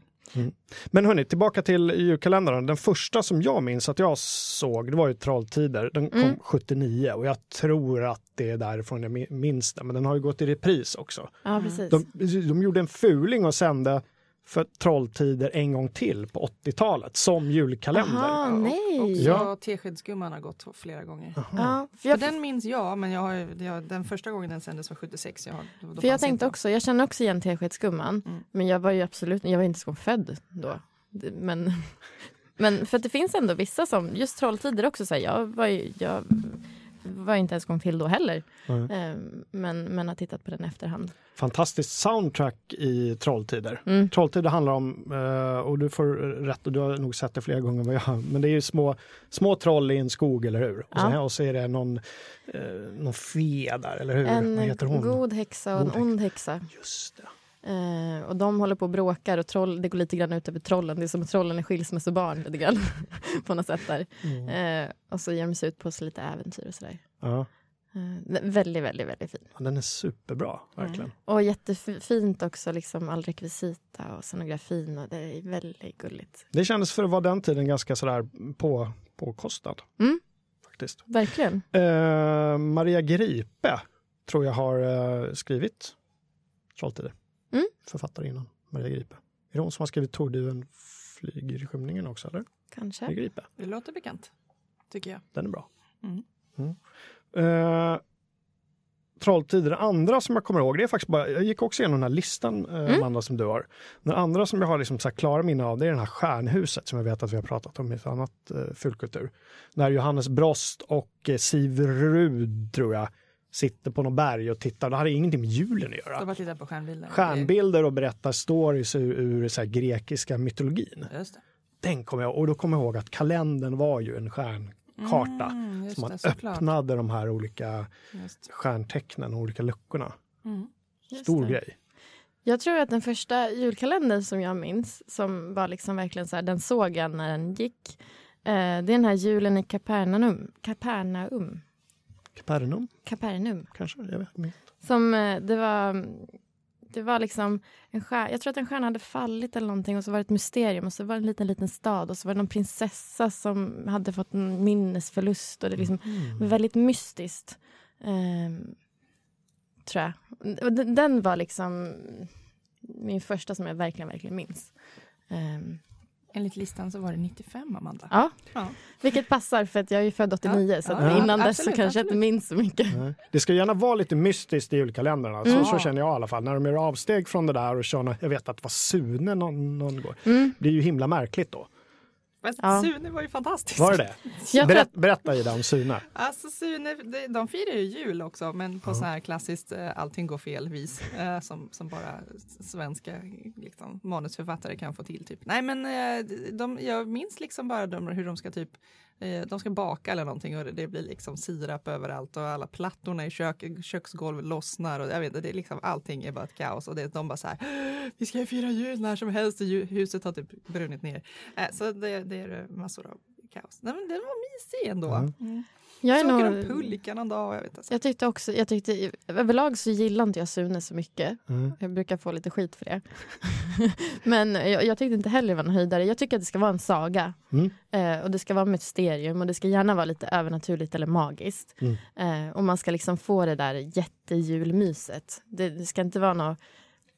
Men hörni, tillbaka till julkalendern. Den första som jag minns att jag såg, det var ju Trolltider. Den kom Mm. 79 och jag tror att det är därifrån jag mi- minns den. Men den har ju gått i repris också. Ja, Mm. precis. De, de gjorde en fuling och sände för Trolltider en gång till på 80-talet som julkalender. Aha, nej. Och, Ja. Teskedsgumman har gått flera gånger. Ja, för För jag, den minns jag, men jag har, jag, den första gången den sändes var 76. Jag, har- då, då för jag tänkte också, jag känner också igen Teskedsgumman. Mm. Men jag var ju absolut, jag var inte ens född då. Men, men för att det finns ändå vissa som, just Trolltider också, så här, jag var ju, jag var inte ens gång till då heller. Eh, Men, men har tittat på den efterhand. Fantastiskt soundtrack i Trolltider. Mm. Trolltider handlar om, eh, och du får rätt och du har nog sett det flera gånger än vad jag har, men det är ju små, små troll i en skog, eller hur? Och, sen, Ja. och så är det någon, eh, någon fe där, eller hur? En god häxa och en ond häxa. Just det. Eh, och de håller på och bråkar och troll, det går lite grann ut över trollen. Det är som att trollen är skilsmässobarn lite grann. på något sätt där. Mm. Eh, och så ger de sig ut på så lite äventyr och sådär. Ja, Eh, väldigt, väldigt, väldigt fin. den är superbra, verkligen. Mm. Och jättefint också, liksom all rekvisita och scenografin. Och det är väldigt gulligt. Det kändes för att vara den tiden ganska sådär på, påkostad. Mm. Faktiskt. Verkligen. Eh, Maria Gripe tror jag har eh, skrivit Trolltider. Mm. Författarinnan Maria Gripe. Är det hon som har skrivit Torduven flyger i skymningen också? Eller? Maria Kanske. Gripe. Det låter bekant, tycker jag. Den är bra. Mm. Mm. Eh, Trolltider, det andra som jag kommer ihåg, det är faktiskt bara, jag gick också igenom den här listan, eh, Mm. Amanda, som du har. Den andra som jag har liksom så här klara minnen av, det är den här Stjärnhuset som jag vet att vi har pratat om i ett annat eh, fulkultur. När Johannes Brost och eh, Siv Rud, tror jag, sitter på något berg och tittar. Det hade ingenting med julen att De göra. bara tittar på stjärnbilder. Stjärnbilder och berättar stories ur, ur så här grekiska mytologin. Just det. Den kommer jag och då kommer jag ihåg att kalendern var ju en stjärn, karta. Mm, Så man det, öppnade de här olika Just. stjärntecknen och olika luckorna. Mm. Stor det. grej. Jag tror att den första julkalendern som jag minns, som var liksom verkligen så här, den såg jag när den gick. Eh, det är den här julen i Kapernaum. Kapernaum. Capernaum Kapernaum. kanske? Jag vet inte. Som eh, det var, det var liksom en stjärna, jag tror att en stjärna hade fallit eller någonting och så var det ett mysterium och så var det en liten, liten stad och så var det någon prinsessa som hade fått en minnesförlust och det liksom Mm. var väldigt mystiskt. Ehm, tror jag. Den- Den var liksom min första som jag verkligen, verkligen minns. Ehm, Enligt listan så var det 95, Amanda. ja, Ja. vilket passar för att jag är född 89 så att Ja, innan dess så absolut, kanske jag inte minns så mycket. Nej. Det ska gärna vara lite mystiskt i julkalendrarna. Så, Mm. så känner jag i alla fall. När de gör avsteg från det där och kör, jag vet att det var Sune någon, någon gång. Mm. Det är ju himla märkligt då. Men Ja. Sune var ju fantastisk. Var det Berätt, berätta Ida om Sune. Alltså Sune, de, de firar ju jul också, men på så här klassiskt eh, allting går fel vis eh, som, som bara svenska liksom, manusförfattare kan få till. Typ. Nej, men eh, de, jag minns liksom bara de, hur de ska typ de ska baka eller någonting och det, blir liksom sirap överallt och alla plattorna i kök, köksgolvet lossnar och jag vet inte, det är liksom allting är bara ett kaos och det, de bara så här vi ska ju fira jul när som helst och huset har typ brunnit ner. Eh, så det, det är massor av kaos. Nej, men den var mysig ändå. Mm. Mm. Jag, Så är åker nog, de pulka någon dag. Jag vet inte. jag tyckte också, jag tyckte, överlag så gillar inte jag Sune så mycket. Mm. Jag brukar få lite skit för det. Men jag, jag tyckte inte heller det var en höjdare. Jag tycker att det ska vara en saga. Mm. Eh, och det ska vara mysterium och det ska gärna vara lite övernaturligt eller magiskt. Mm. Eh, och man ska liksom få det där jättejulmyset. Det, det ska inte vara något...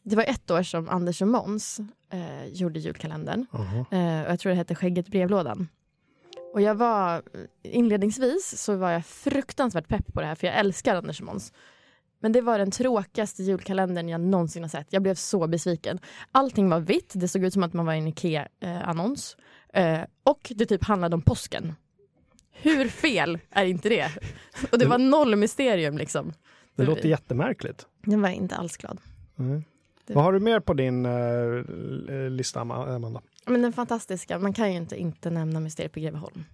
Det var ett år som Anders och Måns eh, gjorde julkalendern. Jaha. Eh, och jag tror det hette Skägget brevlådan. Och jag var, inledningsvis så var jag fruktansvärt pepp på det här för jag älskar Anders och Måns. Men det var den tråkigaste julkalendern jag någonsin har sett. Jag blev så besviken. Allting var vitt, det såg ut som att man var i en Ikea-annons. Eh, och det typ handlade om påsken. Hur fel är inte det? Och det var noll mysterium liksom. Det låter jättemärkligt. Jag var inte alls glad. Mm. Vad har du mer på din eh, lista, Ama- Amanda? Men den fantastiska, man kan ju inte inte nämna Mysteriet på Greveholm.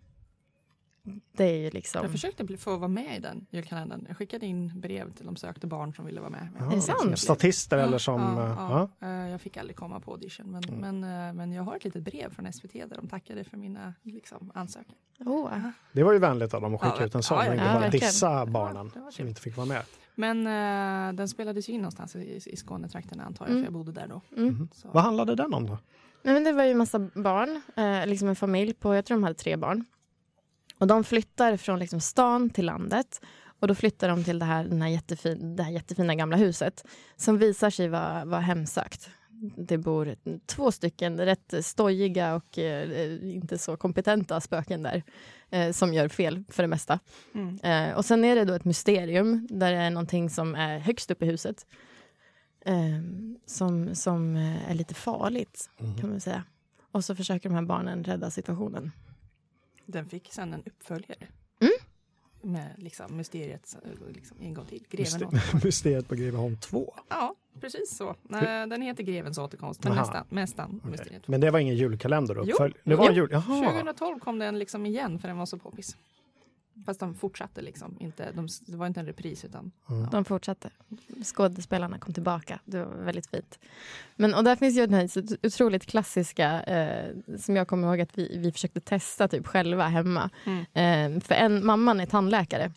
Det är ju liksom... Jag försökte bli, få vara med i den julkalendern. Jag skickade in brev till de sökte barn som ville vara med. Ja, det sant? Statister eller som... Ja, eh, ja, ja. Eh, Jag fick aldrig komma på audition. Men, Mm. men, eh, men jag har ett litet brev från SVT där de tackade för mina liksom, ansökningar. Åh. Det var ju vänligt av dem att skicka Ja, ut en sån ja, ja, och inte ja, bara dissa barnen som inte fick vara med. Men eh, den spelades ju in någonstans i, i Skånetrakterna antar jag, Mm. för jag bodde där då. Mm. Så. Vad handlade den om då? Nej, men det var ju en massa barn, eh, liksom en familj på, jag tror de hade tre barn. Och de flyttar från liksom stan till landet. Och då flyttar de till det här, den här jättefin, det här jättefina gamla huset som visar sig vara, vara hemsökt. Det bor två stycken rätt stojiga och eh, inte så kompetenta spöken där eh, som gör fel för det mesta. Mm. Eh, och sen är det då ett mysterium där det är någonting som är högst upp i huset. Eh, som, som eh, är lite farligt Mhm. kan man säga. Och så försöker de här barnen rädda situationen. Den fick sen en uppföljare. Mm. Med liksom mysteriet eh, liksom, en gång till. Greven Myster-. Mysteriet på Greveholm 2. Ja, precis så. Nej, den heter Grevens återkomst, men Aha. nästan. nästan mysteriet. Men det var ingen julkalender? Jo. uppfölj- Det var en Jo. jul... Jaha. 2012 kom den liksom igen för den var så poppis. Fast de fortsatte liksom inte. De, det var inte en repris utan. Mm. De fortsatte. Skådespelarna kom tillbaka. Det var väldigt fint. Men, och där finns ju den här otroligt klassiska eh, som jag kommer ihåg att vi, vi försökte testa typ själva hemma. Eh, för en, mamman är tandläkare.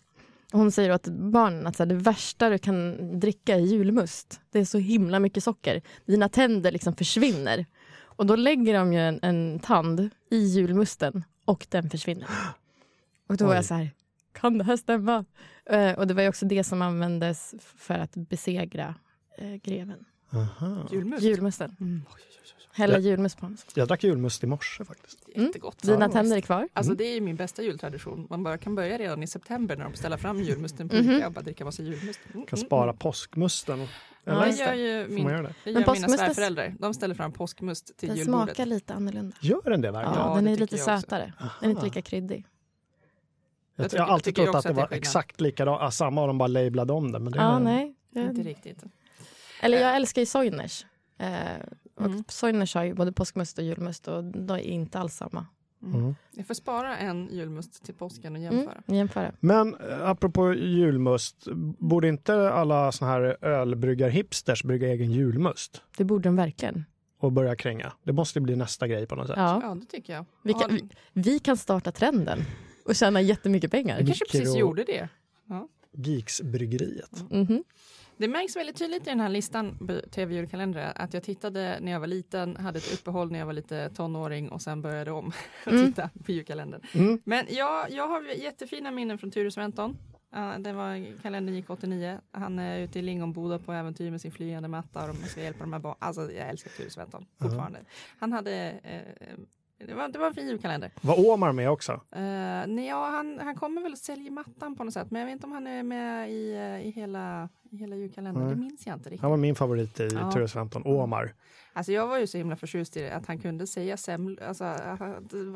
Hon säger åt barnen att så här, det värsta du kan dricka är julmust. Det är så himla mycket socker. Dina tänder liksom försvinner. Och då lägger de ju en, en tand i julmusten och den försvinner. Och då var Oj. jag så här, kan det här stämma? Eh, och det var ju också det som användes för att besegra eh, greven. Aha. Julmust. Julmusten. Mm. Hälla Ja. julmust på honom. Jag drack julmust i morse faktiskt. Jättegott. Dina Ja. tänder är kvar. Alltså det är min bästa jultradition. Man bara kan börja redan i september när de ställer fram julmusten på. Ica och bara dricka massa julmust. Mm, Kan mm, spara mm. påskmusten. Ja, just gör ju min, det? det Men gör mina svärföräldrar. De ställer fram påskmust till Den julbordet. smakar lite annorlunda. Gör den det verkligen? Ja, Ja, den är lite jag sötare. Den är inte lika kryddig. Jag, Jag jag har tycker- alltid tycker trott att det att det var exakt likadant, samma och de bara lablade om det. Men det Ja, var, nej. Inte riktigt. Eller jag älskar ju Soiners. Eh, och Mm. Soiners har ju både påskmust och julmust och de är inte alls samma. Mm. Jag får spara en julmust till påsken och Mm, jämföra. jämföra. Men eh, apropå julmust, borde inte alla såna här ölbryggarhipsters brygga egen julmust Det borde de verkligen. och börja kränga? Det måste bli nästa grej på något sätt. Ja. Ja, det tycker jag. Vi kan, vi, vi kan starta trenden och tjäna jättemycket pengar. Jag kanske precis gjorde det. Geeksbryggeriet. Mhm. Det märks väldigt tydligt i den här listan på tv-julkalendrar att jag tittade när jag var liten, hade ett uppehåll när jag var lite tonåring och sen började om att Mm. titta på julkalendern. Mm. Men jag, jag har jättefina minnen från Ture Sventon. Uh, det var, kalendern gick 89. Han är ute i Lingonboda på äventyr med sin flygande matta och de ska hjälpa de här barnen. Alltså jag älskar Ture Sventon fortfarande. Han hade eh, det var, det var en fin julkalender. Var Omar med också? Uh, nej, ja, han, han kommer väl att sälja mattan på något sätt, men jag vet inte om han är med i, eh, i, hela, i hela julkalendern. Nej. Det minns jag inte riktigt. Han var min favorit i Ja. Ture Sventon, Omar. Alltså jag var ju så himla förtjust i det, att han kunde säga semlor. Alltså,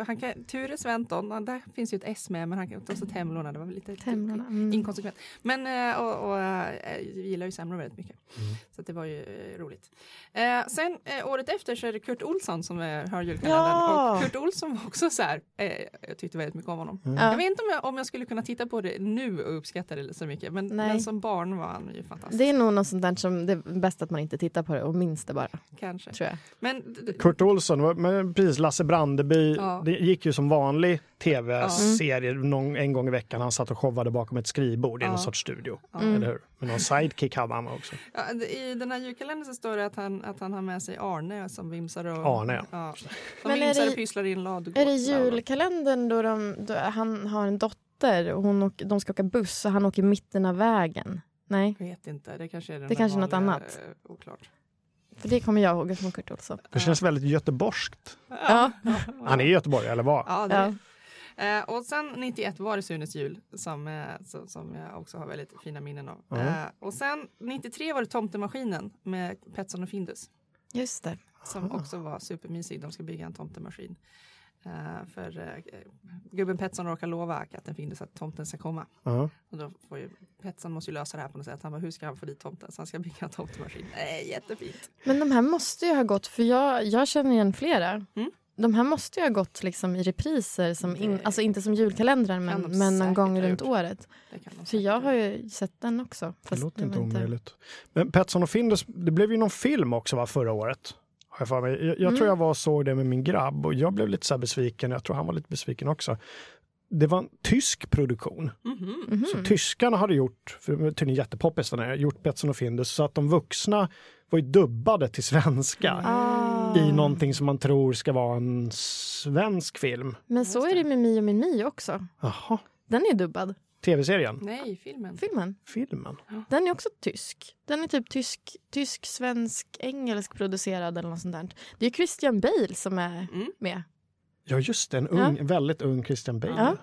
han kan, Ture Sventon, där finns ju ett S med, men han kan och så temlorna, det var väl lite Temlorna. Mm. inkonsekvent. Men eh, och, och, eh, jag gillar ju semlor väldigt mycket. Mm. Så det var ju eh, roligt. Eh, sen eh, året efter så är det Kurt Olsson som är, har julkalendern. Ja! Och Kurt Olsson var också så här, eh, jag tyckte väldigt mycket om honom. Mm. Jag Ja. vet inte om jag, om jag skulle kunna titta på det nu och uppskatta det så mycket, men, men som barn var han ju fantastisk. Det är nog något sånt där som det är bäst att man inte tittar på det och minns det bara, Kanske. Tror jag. Men Kurt Olsson, men precis Lasse Brandeby, Ja. det gick ju som vanlig tv-serie någon, en gång i veckan. Han satt och showade bakom ett skrivbord i Ja. någon sorts studio. ja. Mm. Eller hur? Men någon sidekick hade han också. Ja, I den här julkalendern så står det att han, att han har med sig Arne som vimsar och, Arne, ja. ja. Som Men är vimsar det- och pysslar i en ladugård. Är det julkalendern då, de, då han har en dotter och hon och, de ska åka buss och han åker mitten av vägen? Nej, Jag vet inte, det kanske är Det kanske är något annat. eh, Oklart. För det kommer jag ihåg från Kurt Olsson. Det känns väldigt göteborgskt. Ja. Han är i Göteborg, eller var? Ja, det Ja. Eh, och sen 91 var det Sunes jul som, eh, som, som jag också har väldigt fina minnen av. Ja. Eh, och sen 93 var det Tomtemaskinen med Petson och Findus Just det. som också var supermysig. De ska bygga en tomtemaskin. Eh, för eh, gubben Petson råkar lova katten Findus att tomten ska komma. Ja. Och då får ju, Petson måste ju lösa det här på något sätt. Han bara, hur ska han få dit tomten? Så han ska bygga en tomtemaskin. Nej, jättefint. Men de här måste ju ha gått, för jag, jag känner igen flera. Mm. De här måste ju ha gått liksom i repriser, som in, Det alltså inte som julkalendrar men, men någon gång runt året. För jag har ju sett den också. Det låter inte omöjligt. Men Petson och Findus, det blev ju någon film också va, förra året. Har jag, för mig. jag, jag Mm. tror jag var och såg det med min grabb och jag blev lite så här besviken. Jag tror han var lite besviken också. Det var en tysk produktion. Mhm. Mhm. Så tyskarna hade gjort, för tydligen jättepoppis den här, gjort Petson och Findus så att de vuxna var ju dubbade till svenska. Ah. I någonting som man tror ska vara en svensk film. Men så är det. med Mio min Mio också. Jaha, Den är dubbad, tv-serien? Nej, filmen. filmen. Filmen? Den är också tysk. Den är typ tysk, tysk svensk, engelsk producerad eller något sånt där. Det är Christian Bale som är Mm. med. Ja just det, en ung, väldigt ung Christian Bale. Ja.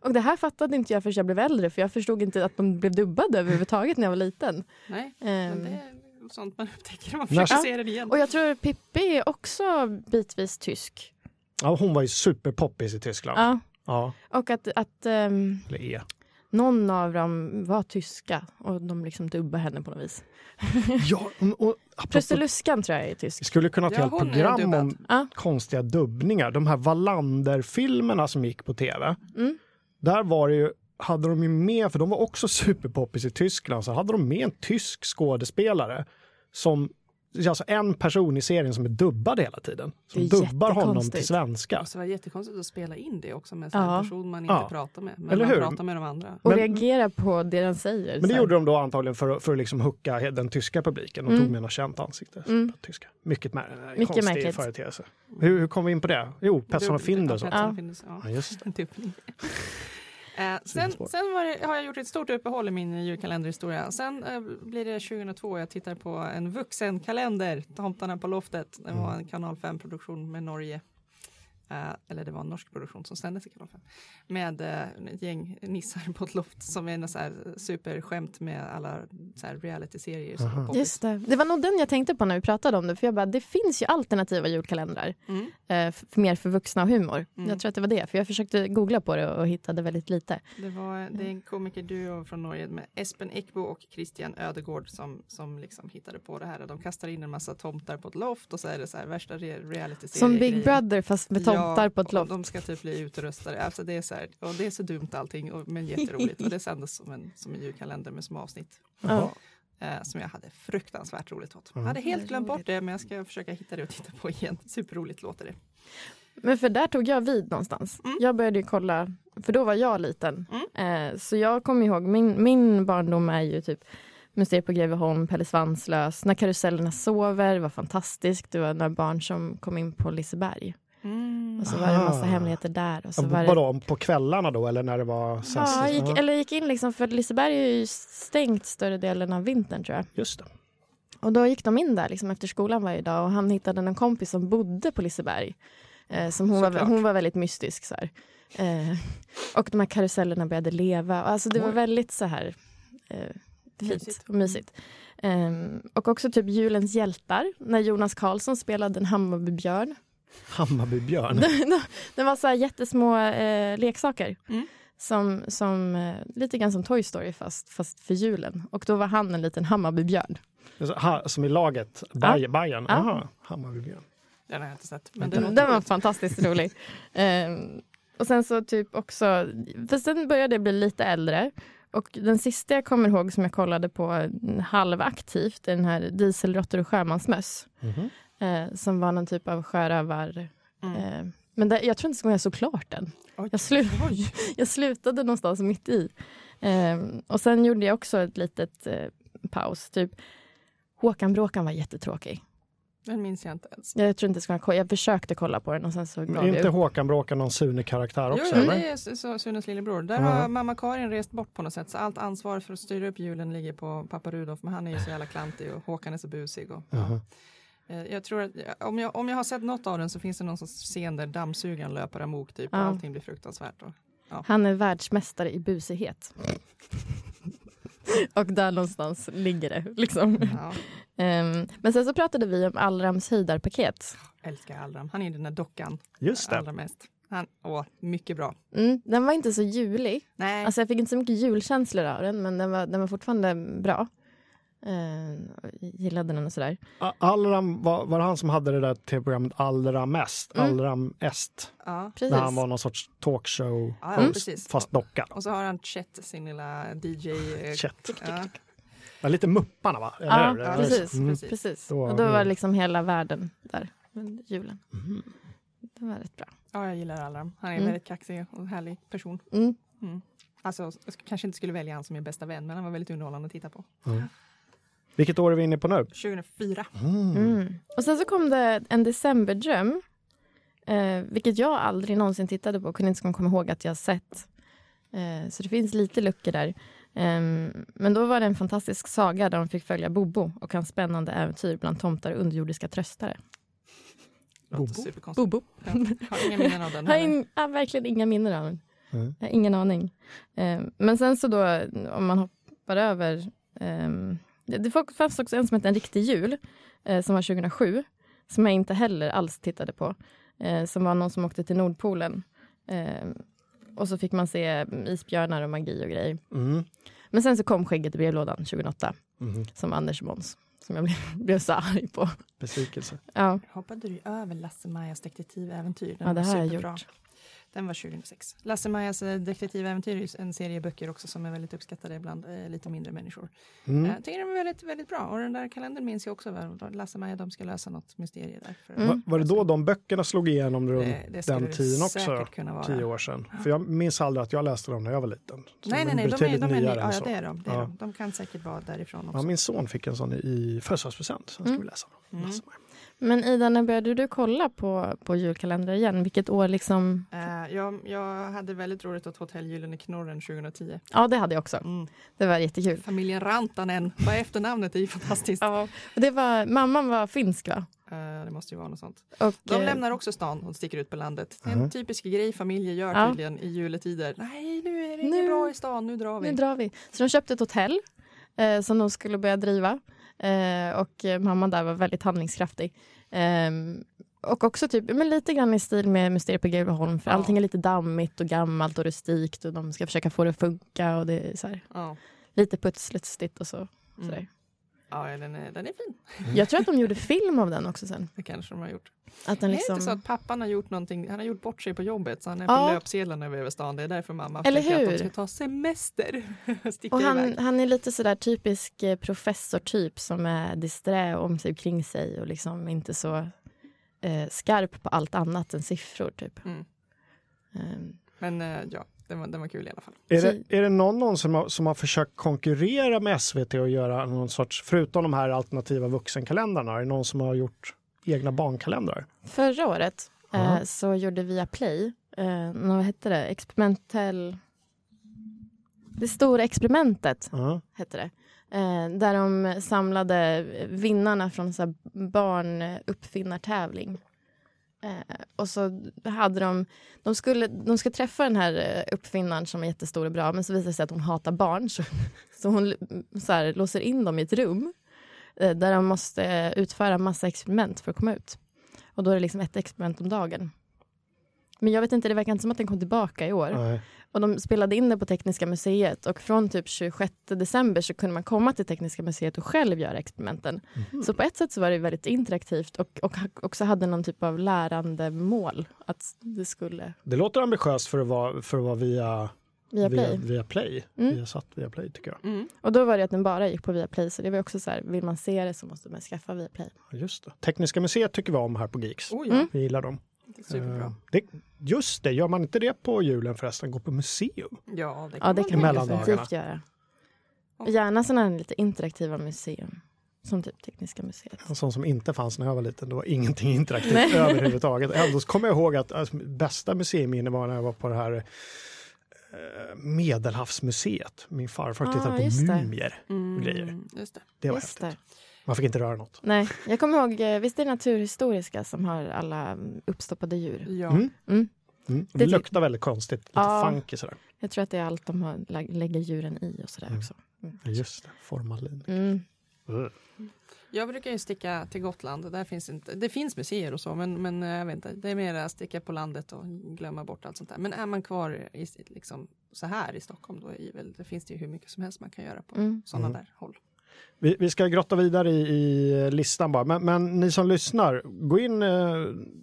Och det här fattade inte jag förrän jag blev äldre för jag förstod inte att de blev dubbade överhuvudtaget när jag var liten. Nej, men det är sånt man upptäcker när man När- försöker se den igen. Och jag tror Pippi är också bitvis tysk. Ja, hon var ju superpoppis i Tyskland. Ja. Ja, Och att, att ehm, eller är. Någon av dem var tyska och de liksom dubbade henne på något vis. Ja, och, och, apropå, Prusteluskan tror jag är vi tysk. skulle kunna ha ett Ja, helt program dubbad. om Ja. konstiga dubbningar. De här Wallander-filmerna som gick på tv. Mm. Där var det ju, hade de ju med, för de var också superpoppis i Tyskland, så hade de med en tysk skådespelare som Alltså en person i serien som är dubbad hela tiden. Som Det är dubbar honom till svenska. Det måste vara jättekonstigt att spela in det också med Ja. en person man inte Ja. pratar med. Men Eller man hur? pratar med de andra. Och Men- reagera på det den säger. Men det gjorde de då antagligen för, att- för att liksom hooka den tyska publiken. De Mm. tog med något känt ansikte. Mm. På tyska. Mycket, mär- Mycket konstig märkligt. företeelse. Hur, hur kom vi in på det? Jo, Petson och Findus. ja, och Ja. Findus, ja. Ja, just det. Eh, sen sen det, har jag gjort ett stort uppehåll i min julkalenderhistoria. Sen eh, blir det 2002 och jag tittar på en vuxenkalender, Tomtarna på loftet. Det var en kanal 5-produktion med Norge. Eh, eller det var en norsk produktion som sändes i kanal 5. Med eh, ett gäng nissar på ett loft som är en så här superskämt med alla så här reality-serier. Just det. det var nog den jag tänkte på när vi pratade om det. För jag bara, det finns ju alternativa julkalendrar. Mm. Eh, f- mer för vuxna och humor. Mm. Jag tror att det var det. För jag försökte googla på det och hittade väldigt lite. Det, var, det är en komikerduo från Norge med Espen Eckbo och Christian Ödegård som, som liksom hittade på det här. De kastar in en massa tomtar på ett loft och så är det så här värsta re Som Big Brother fast med tomtar. Tomtar på ett loft. De ska typ bli utrustade. Alltså det, är så här, och det är så dumt allting, och, men jätteroligt. och det sändes som en, som en julkalender med små avsnitt. Jaha. Eh, som jag hade fruktansvärt roligt åt. Mm. Jag hade helt glömt bort det, men jag ska försöka hitta det och titta på igen. Superroligt låter det. Men för där tog jag vid någonstans. Mm. Jag började ju kolla, för då var jag liten. Eh, så jag kommer ihåg, min, min barndom är ju typ Museet på Greveholm, Pelle Svanslös, När karusellerna sover, det var fantastiskt. Det var några barn som kom in på Liseberg. Och så var det en massa hemligheter där. Och så var det, Vadå, på kvällarna då eller när det var sen ja, gick, eller gick in liksom, för Liseberg är ju stängt större delen av vintern tror jag. Just det. Och då gick de in där liksom, efter skolan varje dag och han hittade en kompis som bodde på Liseberg. Eh, som hon, var, hon var väldigt mystisk. Så här. Eh, och de här karusellerna började leva. Alltså, det var väldigt så här eh, fint Mysigt. och mysigt. Ehm, och också typ Julens hjältar, när Jonas Karlsson spelade en Hammarbybjörn. Hammarbybjörn. det var så här jättesmå eh, leksaker. Mm. Som, som, eh, lite grann som Toy Story fast, fast för julen. Och då var han en liten Hammarbybjörn. Ha, som i laget, Baj, Bajen. Ja. Aha, Hammarbybjörn. Den har jag inte sett. Men Den, den, var fantastiskt rolig. Ehm, och sen så typ också, för sen började jag bli lite äldre. Och den sista jag kommer ihåg som jag kollade på mm, halvaktivt är den här Dieselråttor och sjömansmöss. Mhm. Eh, som var någon typ av sjörövar... Mm. Eh, men det, jag tror inte jag såg klart den. Oj. Jag, slu, Oj. jag slutade någonstans mitt i. Ehm, och sen gjorde jag också ett litet eh, paus. Typ Håkan Bråkan var jättetråkig. Den minns jag inte ens. Jag tror inte jag ska kolla. Jag försökte kolla på den och sen så gav är jag inte. Håkan Bråkan någon Sune-karaktär också? jo, eller? det är så- så, Sunes lillebror. Där Ja. har mamma Karin rest bort på något sätt. Så allt ansvar för att styra upp julen ligger på pappa Rudolf. Men han är ju så jävla klantig och Håkan är så busig. Och, Jaha. eh, jag tror att om jag, om jag har sett något av den så finns det någon scen där dammsugaren löper amok typ. Och Ja. allting blir fruktansvärt. Och, Han är världsmästare i busighet. och där någonstans ligger det. Liksom. ja, Ehm, men sen så pratade vi om Allrams höjdarpaket. älskar Allram. Han är den där dockan Just det. allra mest. Han, åh, mycket bra. Mm, den var inte så julig. Nej, Alltså jag fick inte så mycket julkänslor av den men den var, den var fortfarande bra. Jag gillade den och sådär. Allram, var, var det han som hade det där tv-programmet Allra mest? Mm. Allram Est? ja. Precis. När han var någon sorts talkshow Ja, ja, precis. fast docka. Och så har han Chet, sin lilla DJ. eh, Chet. Ja, Ja, lite Mupparna va? Eller Ja, ja, precis. Mm. precis. Då- och då var liksom hela världen där under julen. Mhm. Det var rätt bra. ja, jag gillar Allram. Han är en Mm. väldigt kaxig och härlig person. Mm. Mm. Alltså, jag sk- kanske inte skulle välja han som min bästa vän, men han var väldigt underhållande att titta på. Vilket år är vi inne på nu? 2004. Mm. Mm. Och sen så kom det en decemberdröm. Eh, vilket jag aldrig någonsin tittade på. Kunde inte komma ihåg att jag sett. Eh, så det finns lite luckor där. Ehm, men då var det en fantastisk saga där de fick följa Bobo och hans spännande äventyr bland tomtar och underjordiska tröstare. Bobo. Bobo. Ja, har inga minnen av den Jag har in, har verkligen inga minnen av den. Mm. Jag har ingen aning. Ehm, men sen så då, om man hoppar över... ehm, det fanns också en som hette En riktig jul, eh, som var 2007, som jag inte heller alls tittade på. Eh, som var någon som åkte till Nordpolen. Ehm, och så fick man se isbjörnar och magi och grejer. Mm. Men sen så kom Skägget i brevlådan 2008, Mm. som Anders Måns, som jag blev, blev så arg på. Besvikelse. Ja, Hoppade du över Lasse-Majas detektiväventyr? Ja det har jag gjort. Den var 2006. Lasse-Majas eh, detektiväventyr är en serie böcker också som är väldigt uppskattade bland eh, lite mindre människor. Mm. Jag tycker de är väldigt, väldigt bra. Och den där kalendern minns jag också väl. Lasse-Maja, de ska lösa något mysterium där. För, Mm. Va- Var det då de böckerna slog igenom runt Det, det den tiden också? kunna vara. tio år sedan? För jag minns aldrig att jag läste dem när jag var liten. Så Nej, nej, nej, de är, de är, nyare ja, ja, det är de. Det är Ja. de. de kan säkert vara därifrån också. Ja, min son fick en sån i födelsedagspresent. Sen ska Mm. vi läsa dem. Mm. Men Ida, när började du kolla på, på julkalendrar igen? Vilket år liksom? Eh, jag, jag hade väldigt roligt åt Hotell Gyllene Knorren 2010. Ja, det hade jag också. Mm. Det var jättekul. Familjen Rantanen, vad efternamnet? Är ju fantastiskt. Ja. Det var, mamman var finsk va? Eh, det måste ju vara något sånt. Och, De eh, lämnar också stan och sticker ut på landet. Det är en typisk grej familjer gör Ja. tydligen i juletider. Nej, nu är det Nu- inget bra i stan, nu drar vi. Nu drar vi. Så de köpte ett hotell eh, som de skulle börja driva. Eh, och mamman där var väldigt handlingskraftig. Ehm, och också typ, men lite grann i stil med Mysteriet på Greveholm. För Ja. allting är lite dammigt och gammalt och rustikt och de ska försöka få det att funka. Och det är så här, Ja. lite putslustigt och så. Mm. Ja, den är, den är fin. Jag tror att de gjorde film av den också sen. Det kanske de har gjort. Att den Det är liksom... inte så att pappan har gjort någonting, han har gjort bort sig på jobbet så han är Ja. på löpsedlarna över stan. Det är därför mamma Eller tänker att hur? de ska ta semester. Sticka Och han, iväg. han är lite sådär typisk eh, professortyp som är disträ om sig kring sig och liksom inte så eh, skarp på allt annat än siffror typ. Mm. Ehm, Men eh, ja, den var, den var kul i alla fall. Är det, är det någon, någon som, har, som har försökt konkurrera med SVT och göra någon sorts, förutom de här alternativa vuxenkalendrarna, är det någon som har gjort egna barnkalendrar? förra året eh, så gjorde vi Play, eh, vad hette det, experimentell... Det stora experimentet Ja. hette det. Eh, där de samlade vinnarna från så här barnuppfinnartävling. Eh, och så hade de, de skulle, de ska träffa den här eh, uppfinnaren som är jättestor och bra men så visar det sig att hon hatar barn så, så hon mm, så här, låser in dem i ett rum eh, där de måste utföra massa experiment för att komma ut. Och då är det liksom ett experiment om dagen. Men jag vet inte, det verkar inte som att den kom tillbaka i år. Nej. Och de spelade in det på Tekniska museet och från typ 26 december så kunde man komma till Tekniska museet och själv göra experimenten. Mhm. Så på ett sätt så var det väldigt interaktivt och, och också hade någon typ av lärandemål att det skulle Det låter ambitiöst för att vara, för att vara via, via via, Play. via Play. Mm. Via satt via Play tycker jag. Mm. Och då var det att den bara gick på Viaplay så det var också så här, vill man se det så måste man skaffa Viaplay. Ja, Just det. Tekniska museet tycker vi om här på Geeks. Oh, ja, Mm. Vi gillar dem. Superbra. Eh, Det, just det, gör man inte det på julen förresten? Gå på museum? Ja, det kan Ja, det man kan man Mellan definitivt göra. Och gärna sådana här lite interaktiva museum. Som typ Tekniska museet. En sån som inte fanns när jag var liten. Det var ingenting interaktivt Nej. överhuvudtaget. Ändå kommer jag ihåg att alltså, bästa museiminne var när jag var på det här eh, Medelhavsmuseet. Min farfar Ah, tittade just på det. mumier. Mm, grejer. Just det. Det var Just häftigt. det. Man fick inte röra något. Nej, jag kommer ihåg, eh, visst är det Naturhistoriska som har alla mm, uppstoppade djur? Ja. Mm. Mm. Mm. Det, luktar väldigt konstigt, lite Ja. funky sådär. Jag tror att det är allt de har, lä- lägger djuren i och sådär Mm. också. Ja, Just det, formalin. Mm. Ugh. Jag brukar ju sticka till Gotland. Där finns inte, det finns museer och så, men, men eh, jag vet inte, det är mer att sticka på landet och glömma bort allt sånt där. Men är man kvar i, liksom, så här i Stockholm, då är det väl, det finns det ju hur mycket som helst man kan göra på Mm. sådana Mm. där håll. Vi, vi ska grotta vidare i, i listan bara, men, men ni som lyssnar, gå in eh,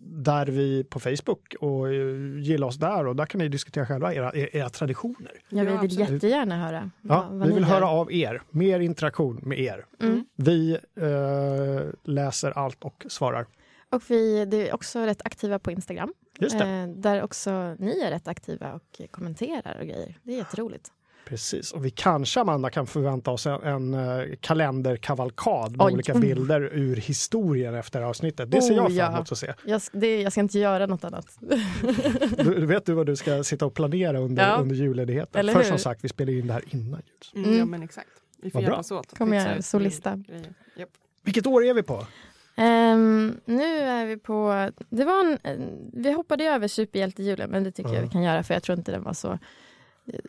där vi på Facebook och eh, gilla oss där och där kan ni diskutera själva era, era traditioner. Ja, vi vill absolut. jättegärna höra Ja, vad, vad vi vill gör. höra av er, mer interaktion med er. Mm. Vi eh, läser allt och svarar. Och vi det är också rätt aktiva på Instagram. Just det, Eh, där också ni är rätt aktiva och kommenterar och grejer. Det är jätteroligt. Precis. Och vi kanske, Amanda, kan förvänta oss en, en eh, kalenderkavalkad med Oj. olika Mm. bilder ur historien efter avsnittet. Det ser Oh, jag fram ja. emot att se. Jag, det, jag ska inte göra något annat. Du, vet du vad du ska sitta och planera under, Ja. under julledigheten? Eller För hur? som sagt, vi spelar in det här innan jul. Mm, Ja, Mm. men exakt. Vi får Vad bra. hjälpas åt. Kommer jag solista. Japp. Vilket år är vi på? Ehm, nu är vi på... Det var en, en, vi hoppade över superhjältejulen, men det tycker Ja. jag vi kan göra för jag tror inte den var så, eh,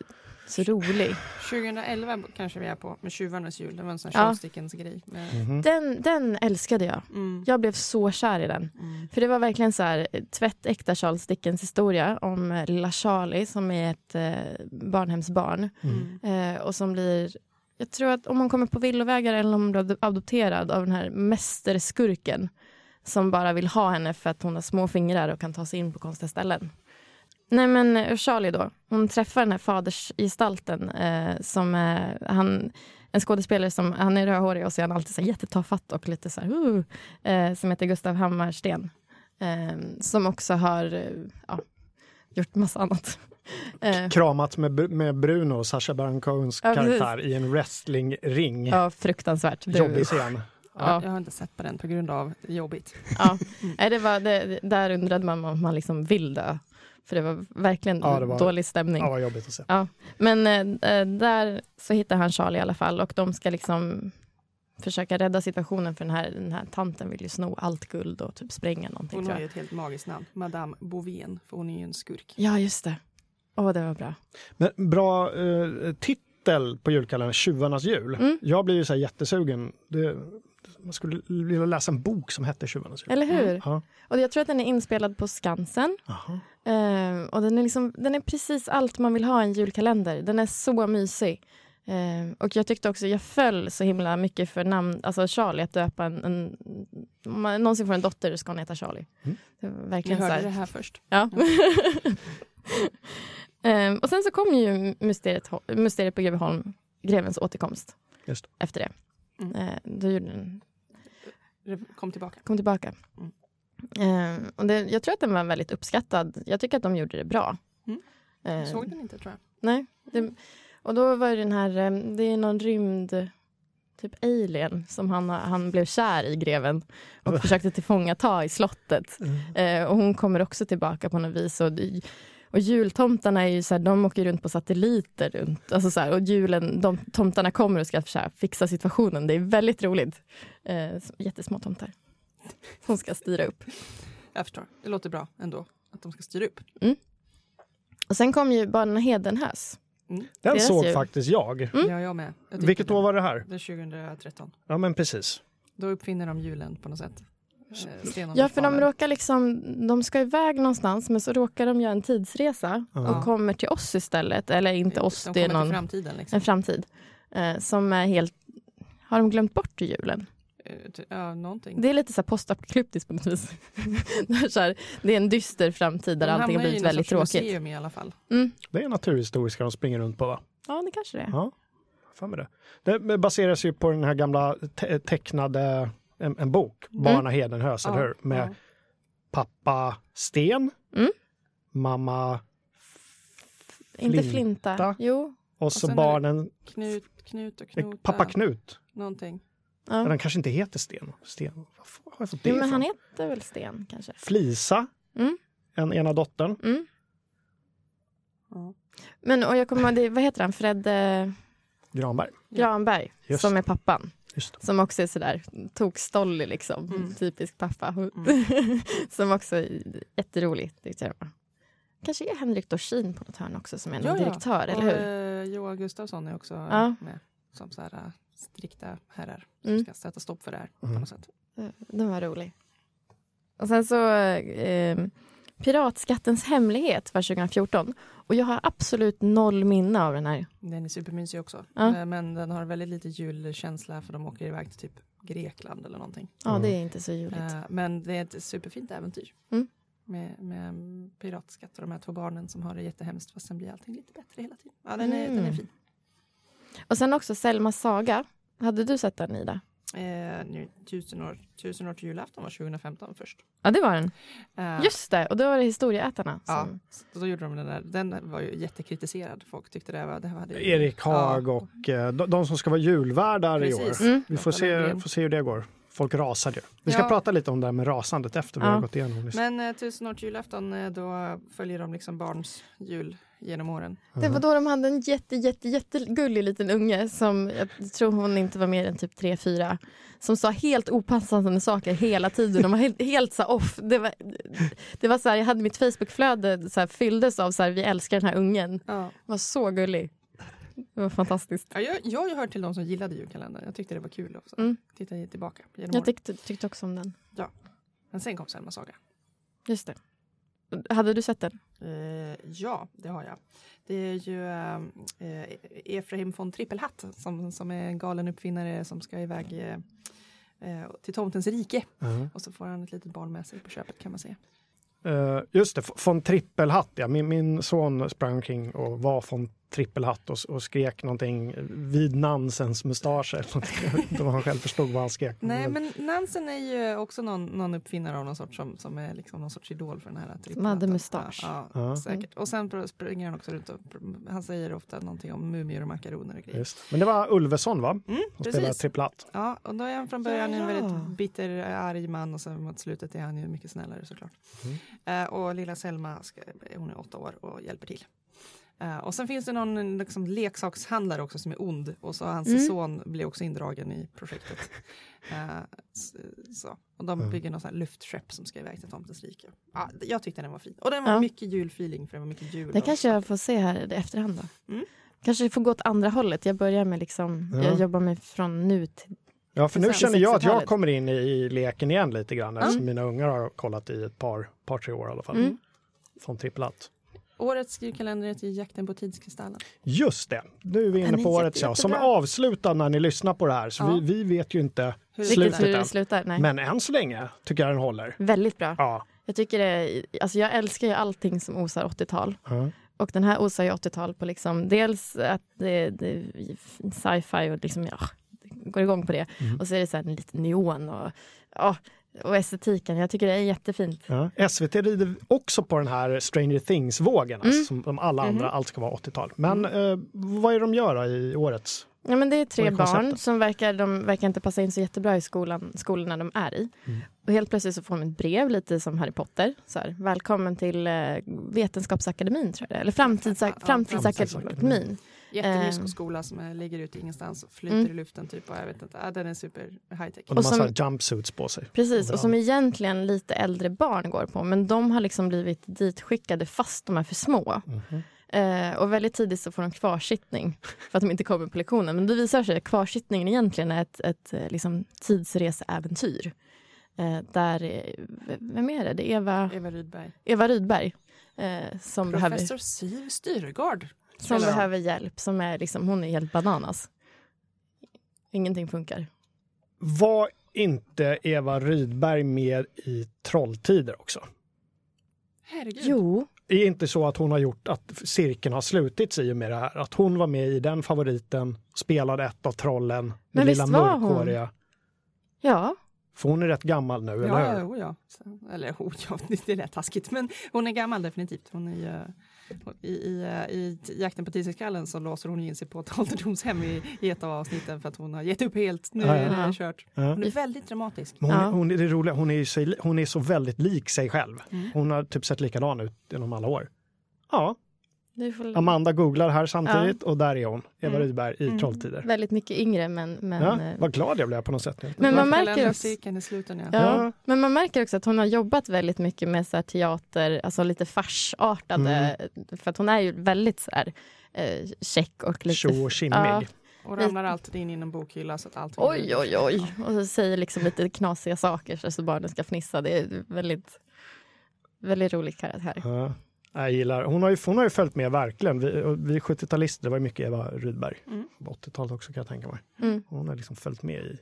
så rolig. 2011 kanske vi är på med Tjuvarnas jul. Det var en sån Ja. här Charles grej. Mhm. Den, den älskade jag. Mm. Jag blev så kär i den. Mm. För det var verkligen så här eh, tvättäkta Charles Dickens historia om eh, lilla Charlie som är ett eh, barnhemsbarn. Mm. Eh, och som blir, jag tror att om man kommer på villovägar eller om man blir adopterad av den här mästerskurken som bara vill ha henne för att hon har små fingrar och kan ta sig in på konstiga ställen. Nej men eh, Charlie då, hon träffar den här fadersgestalten eh, som är, han, en skådespelare som, han är rödhårig och så är han alltid så här jättetafatt och lite så här, uh, eh, som heter Gustav Hammarsten. Eh, som också har eh, ja, gjort massa annat. Eh, Kramat med, med Bruno, Sacha Baron Cohens Ja, karaktär i en wrestlingring. ja, fruktansvärt. Det- Jobbig scen. Ja. Jag har inte sett på den på grund av jobbigt. Ja. Nej, det var, det, där undrade man om man liksom vill dö. För det var verkligen Ja, det var- dålig stämning. Ja, vad jobbigt att se. Men eh, där så hittar han Charlie i alla fall och de ska liksom försöka rädda situationen för den här, den här tanten vill ju sno allt guld och typ spränga någonting. Hon har ju ett helt magiskt namn. Madame Bovien. För hon är ju en skurk. Ja, just det. Åh, det var bra. Men bra eh, titel på julkalendern, Tjuvarnas jul. Mm. Jag blir ju så här jättesugen. Det, man skulle vilja läsa en bok som hette Tjuvarnas jul. Eller hur? Ja. Och jag tror att den är inspelad på Skansen. Aha. Eh, och den är, liksom, den är precis allt man vill ha i en julkalender. Den är så mysig. Eh, och jag tyckte också, jag föll så himla mycket för namn, alltså Charlie, att döpa en, en om man någonsin får en dotter ska hon heta Charlie. Mm. Det verkligen så hörde här. det här först. Ja. Ehm, och sen så kom ju Mysteriet, Mysteriet på Greveholm, Grevens återkomst. Just. Efter det. Mm. Eh, då gjorde den, Kom tillbaka. kom tillbaka. Mm. Ehm, och det, jag tror att den var väldigt uppskattad. Jag tycker att de gjorde det bra. Mm. Ehm, Jag såg den inte tror jag. Nej. Det, och då var det den här, eh, det är någon rymd, typ alien, som han, han blev kär i greven och försökte tillfångata i slottet. Eh, och hon kommer också tillbaka på något vis. Och, och jultomtarna är ju så här, de åker runt på satelliter runt. Alltså så här, och julen, de tomtarna kommer och ska så här, fixa situationen. Det är väldigt roligt. Eh, jättesmå tomtar. Som ska styra upp. Jag förstår. Det låter bra ändå. Att de ska styra upp. Och sen kom ju Barnen Hedenhös. Den Deras såg jul. faktiskt jag. Mm. Ja, jag med. Jag Vilket år var det här? Det är 2013. Ja men precis. Då uppfinner de julen på något sätt. Eh. Ja, för de råkar liksom, de ska iväg någonstans men så råkar de göra en tidsresa Ja. och kommer till oss istället. Eller inte oss, de det är kommer till någon, framtiden. Liksom. en framtid. Eh, som är helt, har de glömt bort julen? Eh, Ja, någonting. Det är lite så här postapokalyptiskt på något vis. det, är så här, det är en dyster framtid där De allting har blivit väldigt tråkigt. museum i alla fall. Mm. Det är naturhistoriska de springer runt på va? Ja, det kanske det är. Ja, fan med det. Det baseras ju på den här gamla te- tecknade, en, en bok, Barna Hedenhös, eller hur? Med ja. pappa Sten, Mm. mamma Inte Flinta. flinta. Jo. och så det- barnen, Knut, Knut och Knut. pappa Knut. Någonting. Ja. Men den kanske inte heter Sten. Sten. Var f- har jag fått det Jo, men han heter väl Sten kanske? Flisa, Mm. en ena dottern. Mm. Ja. Men och jag kommer ihåg, det- vad heter han, Fred eh, Granberg. Granberg, Just. som är pappan. Som också är sådär tokstollig liksom, Mm. typisk pappa. Mm. som också är jätterolig tyckte jag. var. Kanske är Henrik Dorsin på något hörn också som är Ja, ja. direktör, och, eller hur? eh, Johan Gustafsson är också Ja. med. Som så här, eh, strikta herrar. Som Mm. ska sätta stopp för det här Mm. på något sätt. Den var rolig. Och sen så eh, Piratskattens hemlighet var 2014. Och jag har absolut noll minne av den här. Den är supermysig också. Ja. Eh, Men den har väldigt lite julkänsla för de åker iväg till typ Grekland eller någonting. Ja, Mm. det är inte så juligt. Eh, Men det är ett superfint äventyr. Mm. Med, med piratskatt och de här två barnen som har det jättehemskt fast sen blir allting lite bättre hela tiden. Ja, den, är, den är Mm. fin. Och sen också Selmas saga. Hade du sett den Ida? Eh, nu, tusen, år, tusen år till julafton var 2015 först. Ja, det var den. Eh, Just det, och då var det Historieätarna. Ja, Som, så då gjorde de den där. Den var ju jättekritiserad. Folk tyckte det var... Det hade, Erik Haag Ja. och eh, de, de som ska vara julvärdar i Precis. år. Mm. Vi får se, får se hur det går. Folk rasade ju. Vi ska Ja. prata lite om det här med rasandet efter vi Ja. har gått igenom. det. Men eh, tusen år till julafton, eh, då följer de liksom barns jul genom åren. Det var då de hade en jätte, jätte, jättegullig liten unge som jag tror hon inte var mer än typ 3-4 som sa helt opassande saker hela tiden. De var helt, helt så off. Det var, det var så här, jag hade mitt Facebookflöde så här, fylldes av så här, vi älskar den här ungen. Ja. Den var så gullig. Det var fantastiskt. Ja, jag, jag har ju hört till de som gillade julkalendern. Jag tyckte det var kul också. Mm. Titta tillbaka genom Jag åren. tyckte, tyckte också om den. Men sen kom Selma saga. Just det. Hade du sett den? Eh, ja, det har jag. Det är ju eh, eh, Efraim von Trippelhatt som, som är en galen uppfinnare som ska iväg eh, eh, till tomtens rike. Ja. Och så får han ett litet barn med sig på köpet kan man säga. Eh, just det, von Trippelhatt. Ja. Min, min son sprang omkring och var von Trippelhatt och, och skrek någonting vid Nansens mustasch. eller någonting. Då han själv förstod vad han skrek. Nej, men Nansen är ju också någon, någon uppfinnare av någon sort som, som är liksom någon sorts idol för den här Som hade trippelhatten. mustasch. Ja, Ja. ja, säkert. Och sen pr- springer han också runt och han säger ofta någonting om mumier och makaroner och grejer. Just. Men det var Ulveson va? Mm, Som spelade precis. trippelhatt. Ja, och då är han från början Ja, en väldigt bitter, arg man och sen mot slutet är han ju mycket snällare såklart. Mm. Eh, och lilla Selma, ska, hon är åtta år och hjälper till. Eh, och sen finns det någon liksom, leksakshandlare också som är ond och så hans Mm. son blir också indragen i projektet. Eh, så. Och de Mm. bygger något sånt luftskepp som ska iväg till Tomtens rike. Ja, jag tyckte den var fin. Och den var Ja. mycket julfeeling för det var mycket jul. Det kanske jag får se här i efterhand då. Mm. Kanske får gå åt andra hållet. Jag börjar med liksom, Ja. jag jobbar mig från nu till Ja, för nu känner jag att jag 60-talet. kommer in i, i leken igen lite grann. Eftersom mina ungar har kollat i ett par, par tre år i alla fall. Mm. Från trippelhatt. Årets julkalender heter Jakten på tidskristallen. Just det, nu är vi inne på årets ja, som är avslutad när ni lyssnar på det här. Så Ja. vi, vi vet ju inte Hur- slutet hur det än. slutar. Nej. Men än så länge tycker jag den håller. Väldigt bra. Ja. Jag tycker det, alltså jag älskar ju allting som osar 80-tal. Ja. Och den här osar ju 80-tal på liksom, dels att det, det är sci-fi och liksom, ja, går igång på det. Mm. Och så är det så här lite neon och, ja, och estetiken. Jag tycker det är jättefint. Ja. SVT rider också på den här Stranger Things-vågen, alltså, Mm. som de alla andra, Mhm. allt ska vara 80-tal. Men eh, vad är de gör då i årets? Ja, men det är tre barn som verkar, de verkar inte passa in så jättebra i skolan, skolorna de är i. Mm. Och helt plötsligt så får de ett brev, lite som Harry Potter. Så här, Välkommen till eh, Vetenskapsakademin, tror jag det. Eller Framtidsak- Ja, Framtidsakademin. Jättemysko Ehm. skola som ligger ute ingenstans och flyter Mm. i luften typ. Och jag vet inte, ja, den är super high tech. Och de har som- jumpsuits på sig. Precis, och som egentligen lite äldre barn går på. Men de har liksom blivit ditskickade fast de är för små. Mhm. Eh, och väldigt tidigt så får de kvarsittning för att de inte kommer på lektionen. Men det visar sig att kvarsittningen egentligen är ett, ett eh, liksom, tidsreseäventyr. Eh, där, vem är det? Det är Eva, Eva Rydberg. Eva Rydberg eh, som, behöver, Professor Siv Styrgård. Som behöver hjälp. Som är liksom, hon är helt bananas. Ingenting funkar. Var inte Eva Rydberg med i Trolltider också? Herregud. Jo, Det är inte så att hon har gjort att cirkeln har slutits i och med det här. Att hon var med i den favoriten, spelade ett av trollen, Men den lilla hon? mörkhåriga. ja. För hon är rätt gammal nu, eller Ja, hur? ja, oh ja. Eller oh, ja, det är rätt taskigt. Men hon är gammal definitivt. Hon är ju, i, i, eh, I jakten på tisdagskallen så låser hon in sig på ett ålderdomshem i, i ett av avsnitten för att hon har gett upp helt. Nu Ja, är ja. det kört. Hon är väldigt dramatisk. Hon, Ja. hon, är det roliga, hon, är sig, hon är så väldigt lik sig själv. Mm. Hon har typ sett likadan ut genom alla år. Ja, Amanda googlar här samtidigt och där är hon, Eva Mm. Rydberg i Mm. Trolltider. Väldigt mycket yngre men... men Ja, eh, vad glad jag blev på något sätt. nu. Men man märker också, i slutet. Ja. ja, Ja. men man märker också att hon har jobbat väldigt mycket med så här teater, alltså lite farsartade, för att hon är ju väldigt så här eh, check och lite... Tjo och tjimmig. Ja. Och ramlar alltid in i en bokhylla så att allt Oj, oj, oj. Och så säger liksom lite knasiga saker så att barnen ska fnissa. Det är väldigt, väldigt rolig karaktär. Ja. Jag gillar, hon, har ju, hon har ju följt med verkligen. Vi, vi 70-talister, det var mycket Eva Rydberg. Mm. På 80-talet också kan jag tänka mig. Mm. Hon har liksom följt med i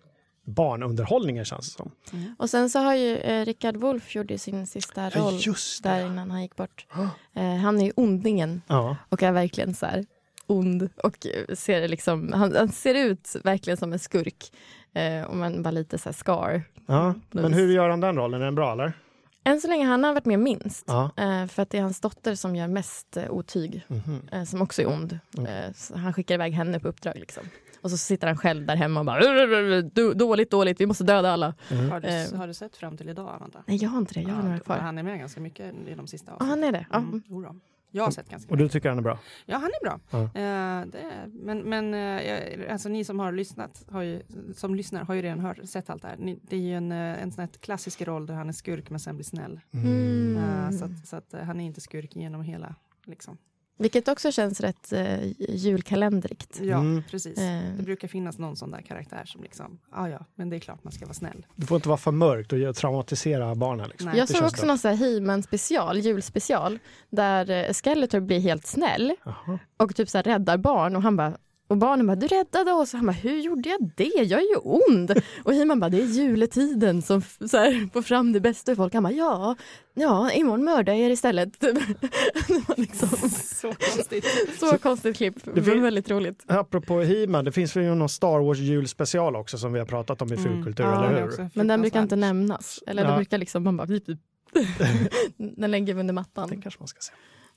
barnunderhållningen känns det som. Mm. Och sen så har ju eh, Rickard Wolff gjort sin sista Ja, roll just där innan han gick bort. Ah. Eh, han är ju ondingen Ja. och är verkligen så här ond och ser liksom, han, han ser ut verkligen som en skurk. Eh, och man bara lite så här scar. ja. Men hur gör han den rollen? Är den bra eller? Än så länge han har varit med minst. Ja. Eh, för att det är hans dotter som gör mest eh, otyg. Mhm. eh, som också är ond. Mm. Han skickar iväg henne på uppdrag. Liksom. Och så sitter han själv där hemma och bara "Du- dåligt, dåligt, vi måste döda alla. Mm. Har, du, har du sett fram till idag, Amanda? Nej, jag har inte det. Jag har några Ja, kvar. Han är med ganska mycket i de sista Ja, han är det. Ja. Mm. Jag har sett ganska Och du tycker han är bra? Ja, han är bra. Ja. Eh, det men men eh, alltså, ni som har lyssnat, har ju, som lyssnar har ju redan hört, sett allt det här. Ni, det är ju en, eh, en sån här klassisk roll där han är skurk men sen blir snäll. Mm. Eh, så att, så att han är inte skurk genom hela. Liksom. Vilket också känns rätt eh, julkalendrigt. Ja, Mm. precis. Eh, Det brukar finnas någon sån där karaktär som liksom, ja ja, men det är klart man ska vara snäll. Det får inte vara för mörkt och traumatisera barnen. Liksom. Jag såg också någon He-Man special, julspecial, där eh, Skeletor blir helt snäll Jaha. och typ så här räddar barn och han bara och barnen bara, du räddade oss. Och han bara, hur gjorde jag det? Jag är ju ond. Och He-Man bara, det är juletiden som så här, får fram det bästa i folk. Han bara, ja, ja, imorgon mördar jag er istället. det var liksom Så konstigt. så konstigt klipp. Det var fin- väldigt roligt. Apropå He-Man, det finns ju någon Star Wars julspecial också som vi har pratat om i Mm. Fulkultur, Ja, eller det hur? Men den brukar inte nämnas. Eller Ja. det brukar liksom, man bara, pip, pip. den lägger vi under Den mattan. kanske man ska se.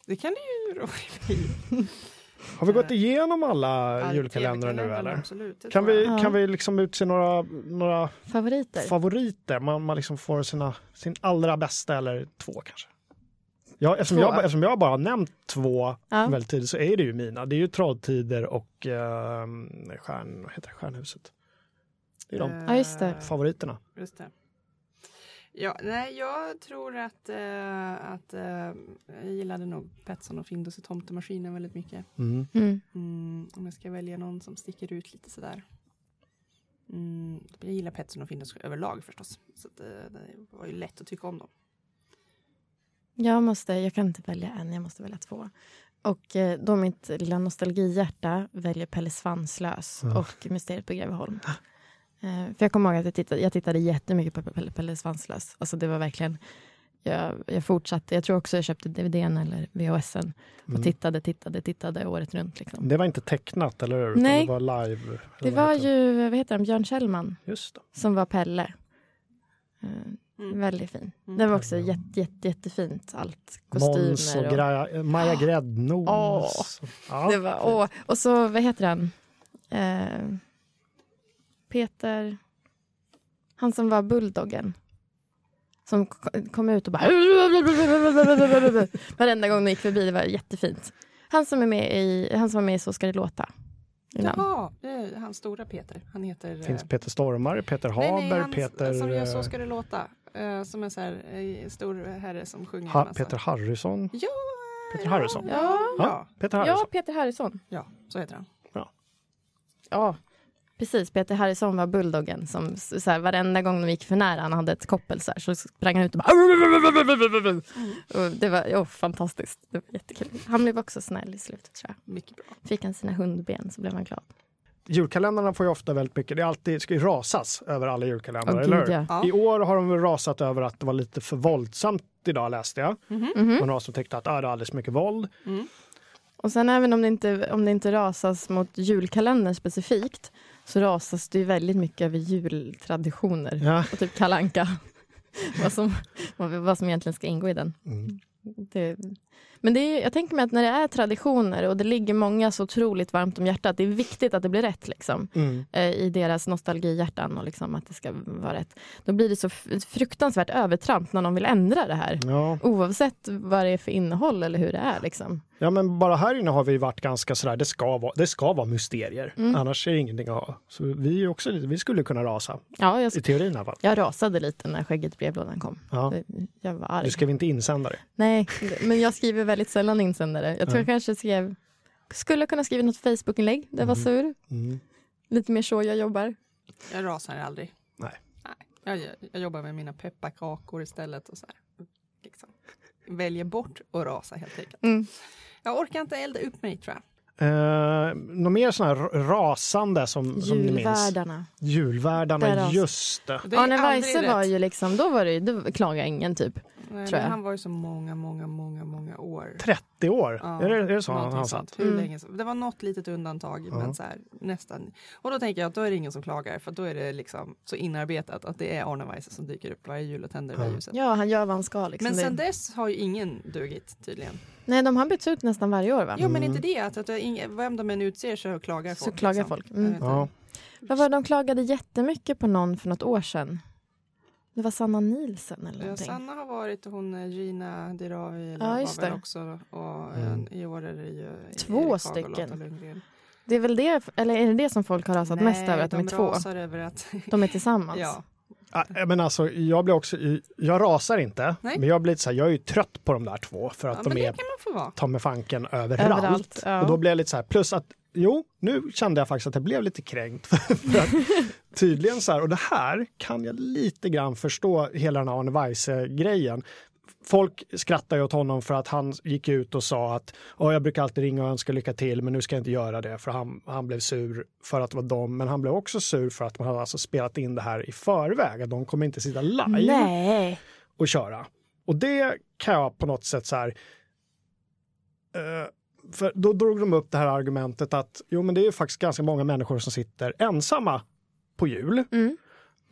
Det kan det ju bli. Har vi gått igenom alla Ja, julkalendrar nu eller? Absolut, Kan vi. Ja. kan vi liksom utse några, några Favoriter? favoriter? Man, man liksom får sina, sin allra bästa eller två kanske. Ja, eftersom, Två. jag, bara- eftersom jag bara har nämnt två Ja. väldigt tidigt så är det ju mina. Det är ju Trolltider och eh, stjärn, vad heter det? Stjärnhuset. Det är de Eh, Ja, just det. favoriterna. Just det. Ja, nej, jag tror att, eh, att eh, jag gillade nog Petson och Findus i Tomtemaskinen väldigt mycket. Mm. Mm. Mm, om jag ska välja någon som sticker ut lite sådär. Mm, jag gillar Petson och Findus överlag förstås. Så att, eh, det var ju lätt att tycka om dem. Jag, måste, jag kan inte välja en, jag måste välja två. Och eh, då mitt lilla nostalgihjärta väljer Pelle Svanslös Ja. och Mysteriet på Greveholm. Eh, för jag kommer ihåg att jag tittade, jag tittade jättemycket på Pelle, Pelle Svanslös. Alltså det var verkligen... Jag, jag fortsatte. Jag tror också jag köpte DVDn eller VHSen och Mm. tittade, tittade, tittade året runt. Liksom. Det var inte tecknat, eller hur? Utan Nej. Det var live. Det var heter ju, vad heter han, Björn Kjellman Just det. som var Pelle. Eh, Mm. Väldigt fin. Mm. Det var också jätte, jätte, jättefint. Allt. Kostymer Måns och, och... Gra- Maja Gräddnos. Åh. Ja, Det var, åh, och så, vad heter han? Eh, Peter... Han som var bulldoggen. Som ko- kom ut och bara... Varenda gång de gick förbi, det var jättefint. Han som, är med i, han som var med i Så ska det låta. Jaha, han stora Peter. Han heter... Det eh, finns Peter Stormare, Peter nej, Haber, nej, han Peter... som gör eh, Så ska det låta. eh, som är så här, eh, stor herre som sjunger. ha. Peter Harrison. Ja, Peter Harrison. Ja, Ja, ja, Peter Ja, Harrison. Peter Harrison. ja, så heter han. Ja, precis. Peter Harrison var bulldoggen som så här, varenda gång de gick för nära han hade ett koppel så, här, så sprang han ut och bara... Och det var oh, fantastiskt. Det var jättekul. Han blev också snäll i slutet tror jag. Mycket bra. Fick han sina hundben så blev han glad. Julkalendrarna får ju ofta väldigt mycket, det är alltid, ska ju rasas över alla julkalendrar, Åh, eller ja. Ja. I år har de väl rasat över att det var lite för våldsamt idag läste jag. Mhm. Och några som tyckte att ah, det är alldeles för mycket våld. Mm. Och sen även om det, inte, om det inte rasas mot julkalendern specifikt så rasas det ju väldigt mycket över jultraditioner. Ja. Och typ kalanka. vad, som, vad, vad som egentligen ska ingå i den. Mm. Det, men det är, jag tänker mig att när det är traditioner och det ligger många så otroligt varmt om hjärtat, det är viktigt att det blir rätt liksom, Mm. eh, i deras nostalgihjärtan och liksom att det ska vara rätt. Då blir det så fruktansvärt övertramp när de vill ändra det här. Ja. Oavsett vad det är för innehåll eller hur det är. Liksom. ja, men bara här inne har vi varit ganska sådär, det ska vara, det ska vara mysterier. Mm. Annars är det ingenting att ha. Så vi, är också, vi skulle kunna rasa, Ja, jag, i teorin i alla fall. jag rasade lite när skägget i brevlådan kom. Ja. Jag var arg. Du skrev inte insändare. Nej, men jag skriver väldigt sällan insändare. Jag tror Ja. jag kanske skrev, skulle kunna skriva något Facebookinlägg där jag var Mhm. sur. Mm. Lite mer så jag jobbar. Jag rasar aldrig. Nej. Nej. Jag, jag jobbar med mina pepparkakor istället och så här. Liksom. Väljer bort att rasa helt enkelt. Mm. Jag orkar inte elda upp mig tror jag. Eh, något mer sån här rasande som, som ni minns? Julvärdarna. Julvärdarna, just det. Det Arne Weise var ju liksom, då var det ju, då klagade ingen typ. Nej, tror jag. han var ju så många, många, många, många år. 30 år, Ja, är, det, är det så han, han satt? Hur Mm. länge som, det var något litet undantag, Ja. men så här, nästan. Och då tänker jag att då är det ingen som klagar, för då är det liksom så inarbetat att det är Arne Weise som dyker upp varje jul och tänder det Ja. ljuset. Ja, han gör vad han ska. Liksom. Men Det- sen dess har ju ingen dugit tydligen. Nej, de har bytts ut nästan varje år va? Jo men Mm. inte det, att, att det vem de än utser så klagar Så folk. klagar liksom. folk. Mm. Ja. Vad var det, de klagade jättemycket på någon för något år sedan. Det var Sanna Nielsen eller Ja, någonting. Sanna har varit och hon eh, Gina Dirawi Ja, just det. också. Och Mm. i år är det ju Två Erik stycken. Det är väl det, eller är det det som folk har rasat mest över, att de, är två? rasar över att... De är tillsammans. ja. Ja, Men alltså, jag blir också, jag rasar inte, Nej. men jag blir så här, jag är ju trött på de där två för att ja, de är kan man få vara. ta med fanken överallt. Överallt, ja. Och då blir jag lite så här, plus att jo, nu kände jag faktiskt att jag blev lite kränkt. för att, tydligen så här, och det här kan jag lite grann förstå, hela den här Arne Weise-grejen. Folk skrattar ju åt honom för att han gick ut och sa att "Åh, jag brukar alltid ringa och önska lycka till men nu ska jag inte göra det för han, han blev sur för att det var dem. Men han blev också sur för att man hade alltså spelat in det här i förväg. Att de kommer inte sitta live Nej. och köra. Och det kan jag på något sätt så här. Eh, för då drog de upp det här argumentet att jo, men det är faktiskt ganska många människor som sitter ensamma på jul. Mm.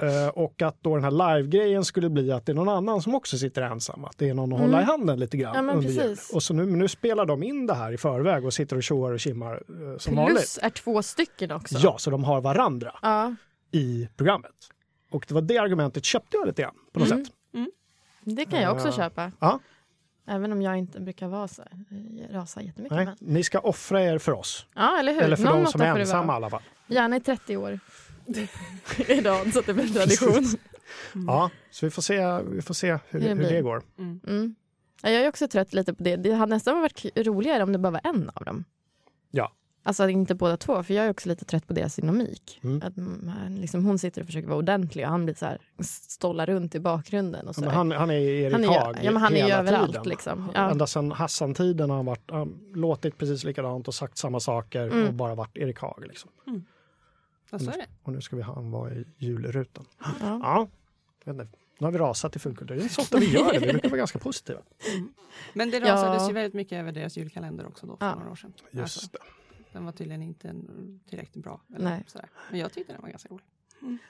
Eh, och att då den här live-grejen skulle bli att det är någon annan som också sitter ensam. Att det är någon att Mm. hålla i handen lite grann Ja, under jul. Och så nu, nu spelar de in det här i förväg och sitter och tjoar och kimmar eh, som vanligt. Plus är två stycken också. Ja, så de har varandra Ja, i programmet. Och det var det argumentet köpte jag lite grann på något Mm. sätt. det kan jag också Ja. köpa. Ja. Även om jag inte brukar vara så, här, rasa jättemycket. Nej, Men... ni ska offra er för oss. Ja, eller hur? Eller för Någon de som är ensamma i alla fall. Gärna i 30 år. I rad, så att det blir tradition. Ja, så vi får se, vi får se hur, Hur det hur det går. Mm. Mm. Ja, jag är också trött lite på det. Det hade nästan varit roligare om det bara var en av dem. Ja. Alltså inte båda två, för jag är också lite trött på deras dynamik. Mm. Att, mm, liksom, hon sitter och försöker vara ordentlig och han blir så här, stollar runt i bakgrunden. Och så Men där. han, han är Erik Han är Haag ja, men han är ju hela överallt, tiden. liksom. Ja. Ända sedan Hassan-tiden har han varit, han låtit precis likadant och sagt samma saker Mm. och bara varit Erik Haag. Liksom. Ja, så är det. Och nu ska vi ha han vara i julrutan. Ja. Ja, nu har vi rasat i fullkultur. Det är så ofta vi gör det. Vi brukar vara ganska positiva. Men det Ja. rasades ju väldigt mycket över deras julkalender också då för Ja. några år sedan. Just Alltså, det. Den var tydligen inte en- tillräckligt bra. Eller Nej. sådär. Men jag tyckte den var ganska rolig.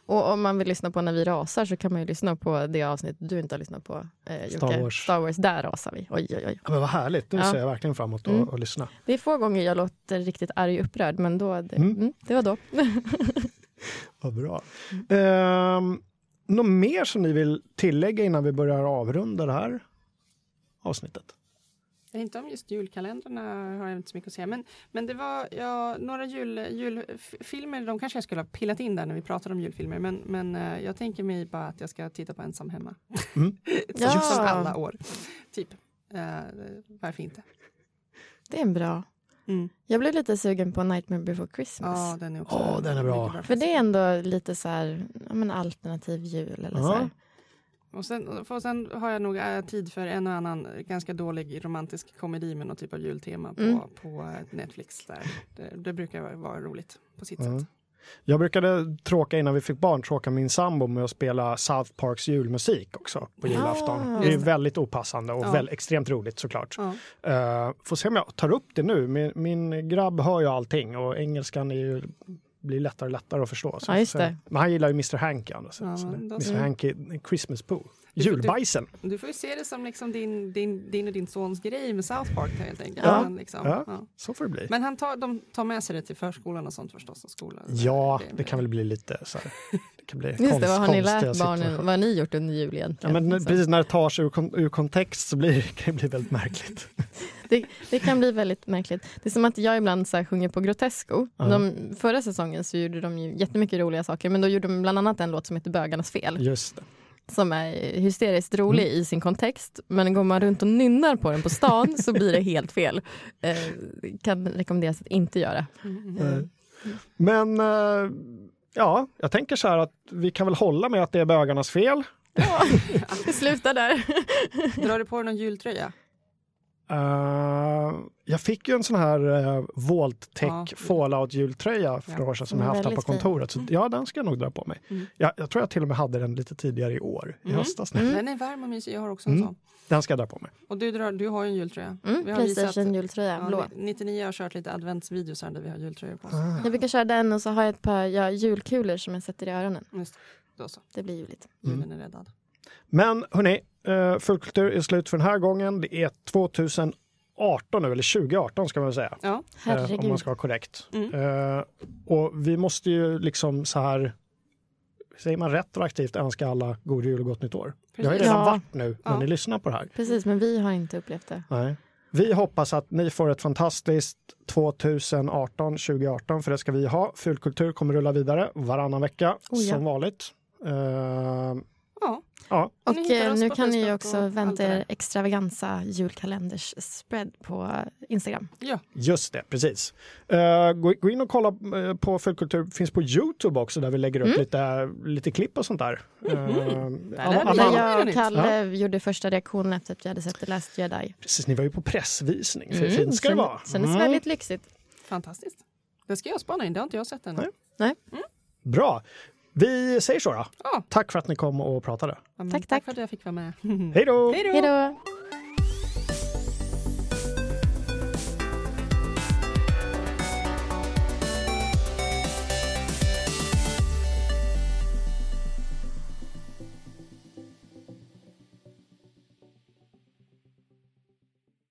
Och om man vill lyssna på när vi rasar så kan man ju lyssna på det avsnitt du inte har lyssnat på. Eh, Star. Wars. Star Wars. Där rasar vi. Oj, oj, oj. Ja, men vad härligt. Nu Ja. ser jag verkligen fram emot att Mm. att lyssna. Det är få gånger jag låter riktigt arg och upprörd, men då, det, Mm. mm. det var då. Vad bra. Ehm, något mer som ni vill tillägga innan vi börjar avrunda det här avsnittet? Inte om just julkalendrarna har jag inte så mycket att säga. Men, men det var ja, några jul, julfilmer, de kanske jag skulle ha pillat in där när vi pratade om julfilmer. Men, men eh, jag tänker mig bara att jag ska titta på Ensam hemma. Mm. Ja. Som, som alla år. Typ. Eh, varför inte? Det är en bra. Mm. Jag blev lite sugen på Nightmare before Christmas. Ja, den är också Ja, den är bra. För det är ändå lite så här, ja, men alternativ jul eller Ja. så här. Och sen, för sen har jag nog äh, tid för en och annan ganska dålig romantisk komedi med någon typ av jultema på, Mm. på äh, Netflix. Där. Det, det brukar vara- roligt på sitt Ja. sätt. Jag brukade tråka innan vi fick barn, tråka min sambo med att spela South Parks julmusik också på julafton. Ah. det är väldigt opassande och Ja. väl, extremt roligt såklart. Ja. Uh, får se om jag tar upp det nu. Min, min grabb hör ju allting och engelskan är ju, blir lättare och lättare att förstå. Så Ja, just så- det. Men han gillar ju Mr Hanky. Ja, så, Ja, det- Mr så. Hanky Christmas Poo. Du får- Julbajsen. Du får ju se det som liksom din, din, din och din sons grej med South Park helt enkelt. Ja. Men, liksom, Ja. ja. Så får det bli. Men han tar, de tar med sig det till förskolan och sånt förstås. Och skolan. Ja, det kan väl bli lite så här. Det kan bli Just det, konst, vad har ni lärt barnen? Vad har ni gjort under jul Ja, egentligen? men Så precis när det tar sig ur, kon- ur kontext så blir det, kan det bli väldigt märkligt. det, det kan bli väldigt märkligt. Det är som att jag ibland så här sjunger på Grotesco. Ja. De, förra säsongen så gjorde de ju jättemycket roliga saker, men då gjorde de bland annat en låt som heter Bögarnas fel. Just det. som är hysteriskt rolig Mm. i sin kontext. Men går man runt och nynnar på den på stan så blir det helt fel. Eh, kan rekommenderas att inte göra. Mm, Eh, Nej. Men eh, ja, jag tänker så här att vi kan väl hålla med att det är bögarnas fel. Ja, vi slutar där. Drar du på dig någon jultröja? Eh, jag fick ju en sån här uh, Vault-Tech Ja. Fallout-jultröja för Ja. några år sedan som jag haft här på kontoret. Så ja, den ska jag nog dra på mig. Mm. Jag, jag tror jag till och med hade den lite tidigare i år, i Mm. höstas. Mm. Den är varm och mysig. Jag har också en Mm. sån. Den ska jag dra på mig. Och du, drar, du har ju en jultröja. Mm, Vi har visat- Playstation jultröja, blå. Ja, 99 har kört lite adventsvideos här där vi har jultröjor på oss. Ah. Jag brukar köra den och så har jag ett par ja, julkulor som jag sätter i öronen. Just, det. då så. Det blir juligt. Mm. Julen är räddad. Men hörni, uh, Fullkultur är slut för den här gången. Det är 2018 nu, eller 2018 ska man väl säga. Ja, eh, om man ska vara korrekt. Mm. Eh, och vi måste ju liksom så här, säger man retroaktivt önska alla god jul och gott nytt år. Det har ju Precis. redan Ja. varit nu när Ja. ni lyssnar på det här. Precis, men vi har inte upplevt det. Nej. Vi hoppas att ni får ett fantastiskt 2018, 2018, för det ska vi ha. Fulkultur kommer rulla vidare varannan vecka Oh ja. som vanligt. Eh, ja. ja, Och eh, nu på kan ni ju Facebook också vänta det er extravaganza julkalenders spread på Instagram. ja. just det, precis. Eh, gå, gå in och kolla eh, på Fulkultur, finns på Youtube också där vi lägger upp Mm. lite, lite klipp och sånt där. Alla- är vi. alla- Där Ja. jag och. Kalle gjorde första reaktionen efter att vi hade sett The Last Jedi. Precis, ni var ju på pressvisning. För Mm, fint ska det kändes- vara. Kändes Mm. väldigt lyxigt. Fantastiskt. Det ska jag spana in, det har inte jag sett ännu. Nej. Nej. Bra. Vi säger så då. Ja. Tack för att ni kom och pratade. Ja, Tack, tack tack. för att jag fick vara med. Då! Hej då!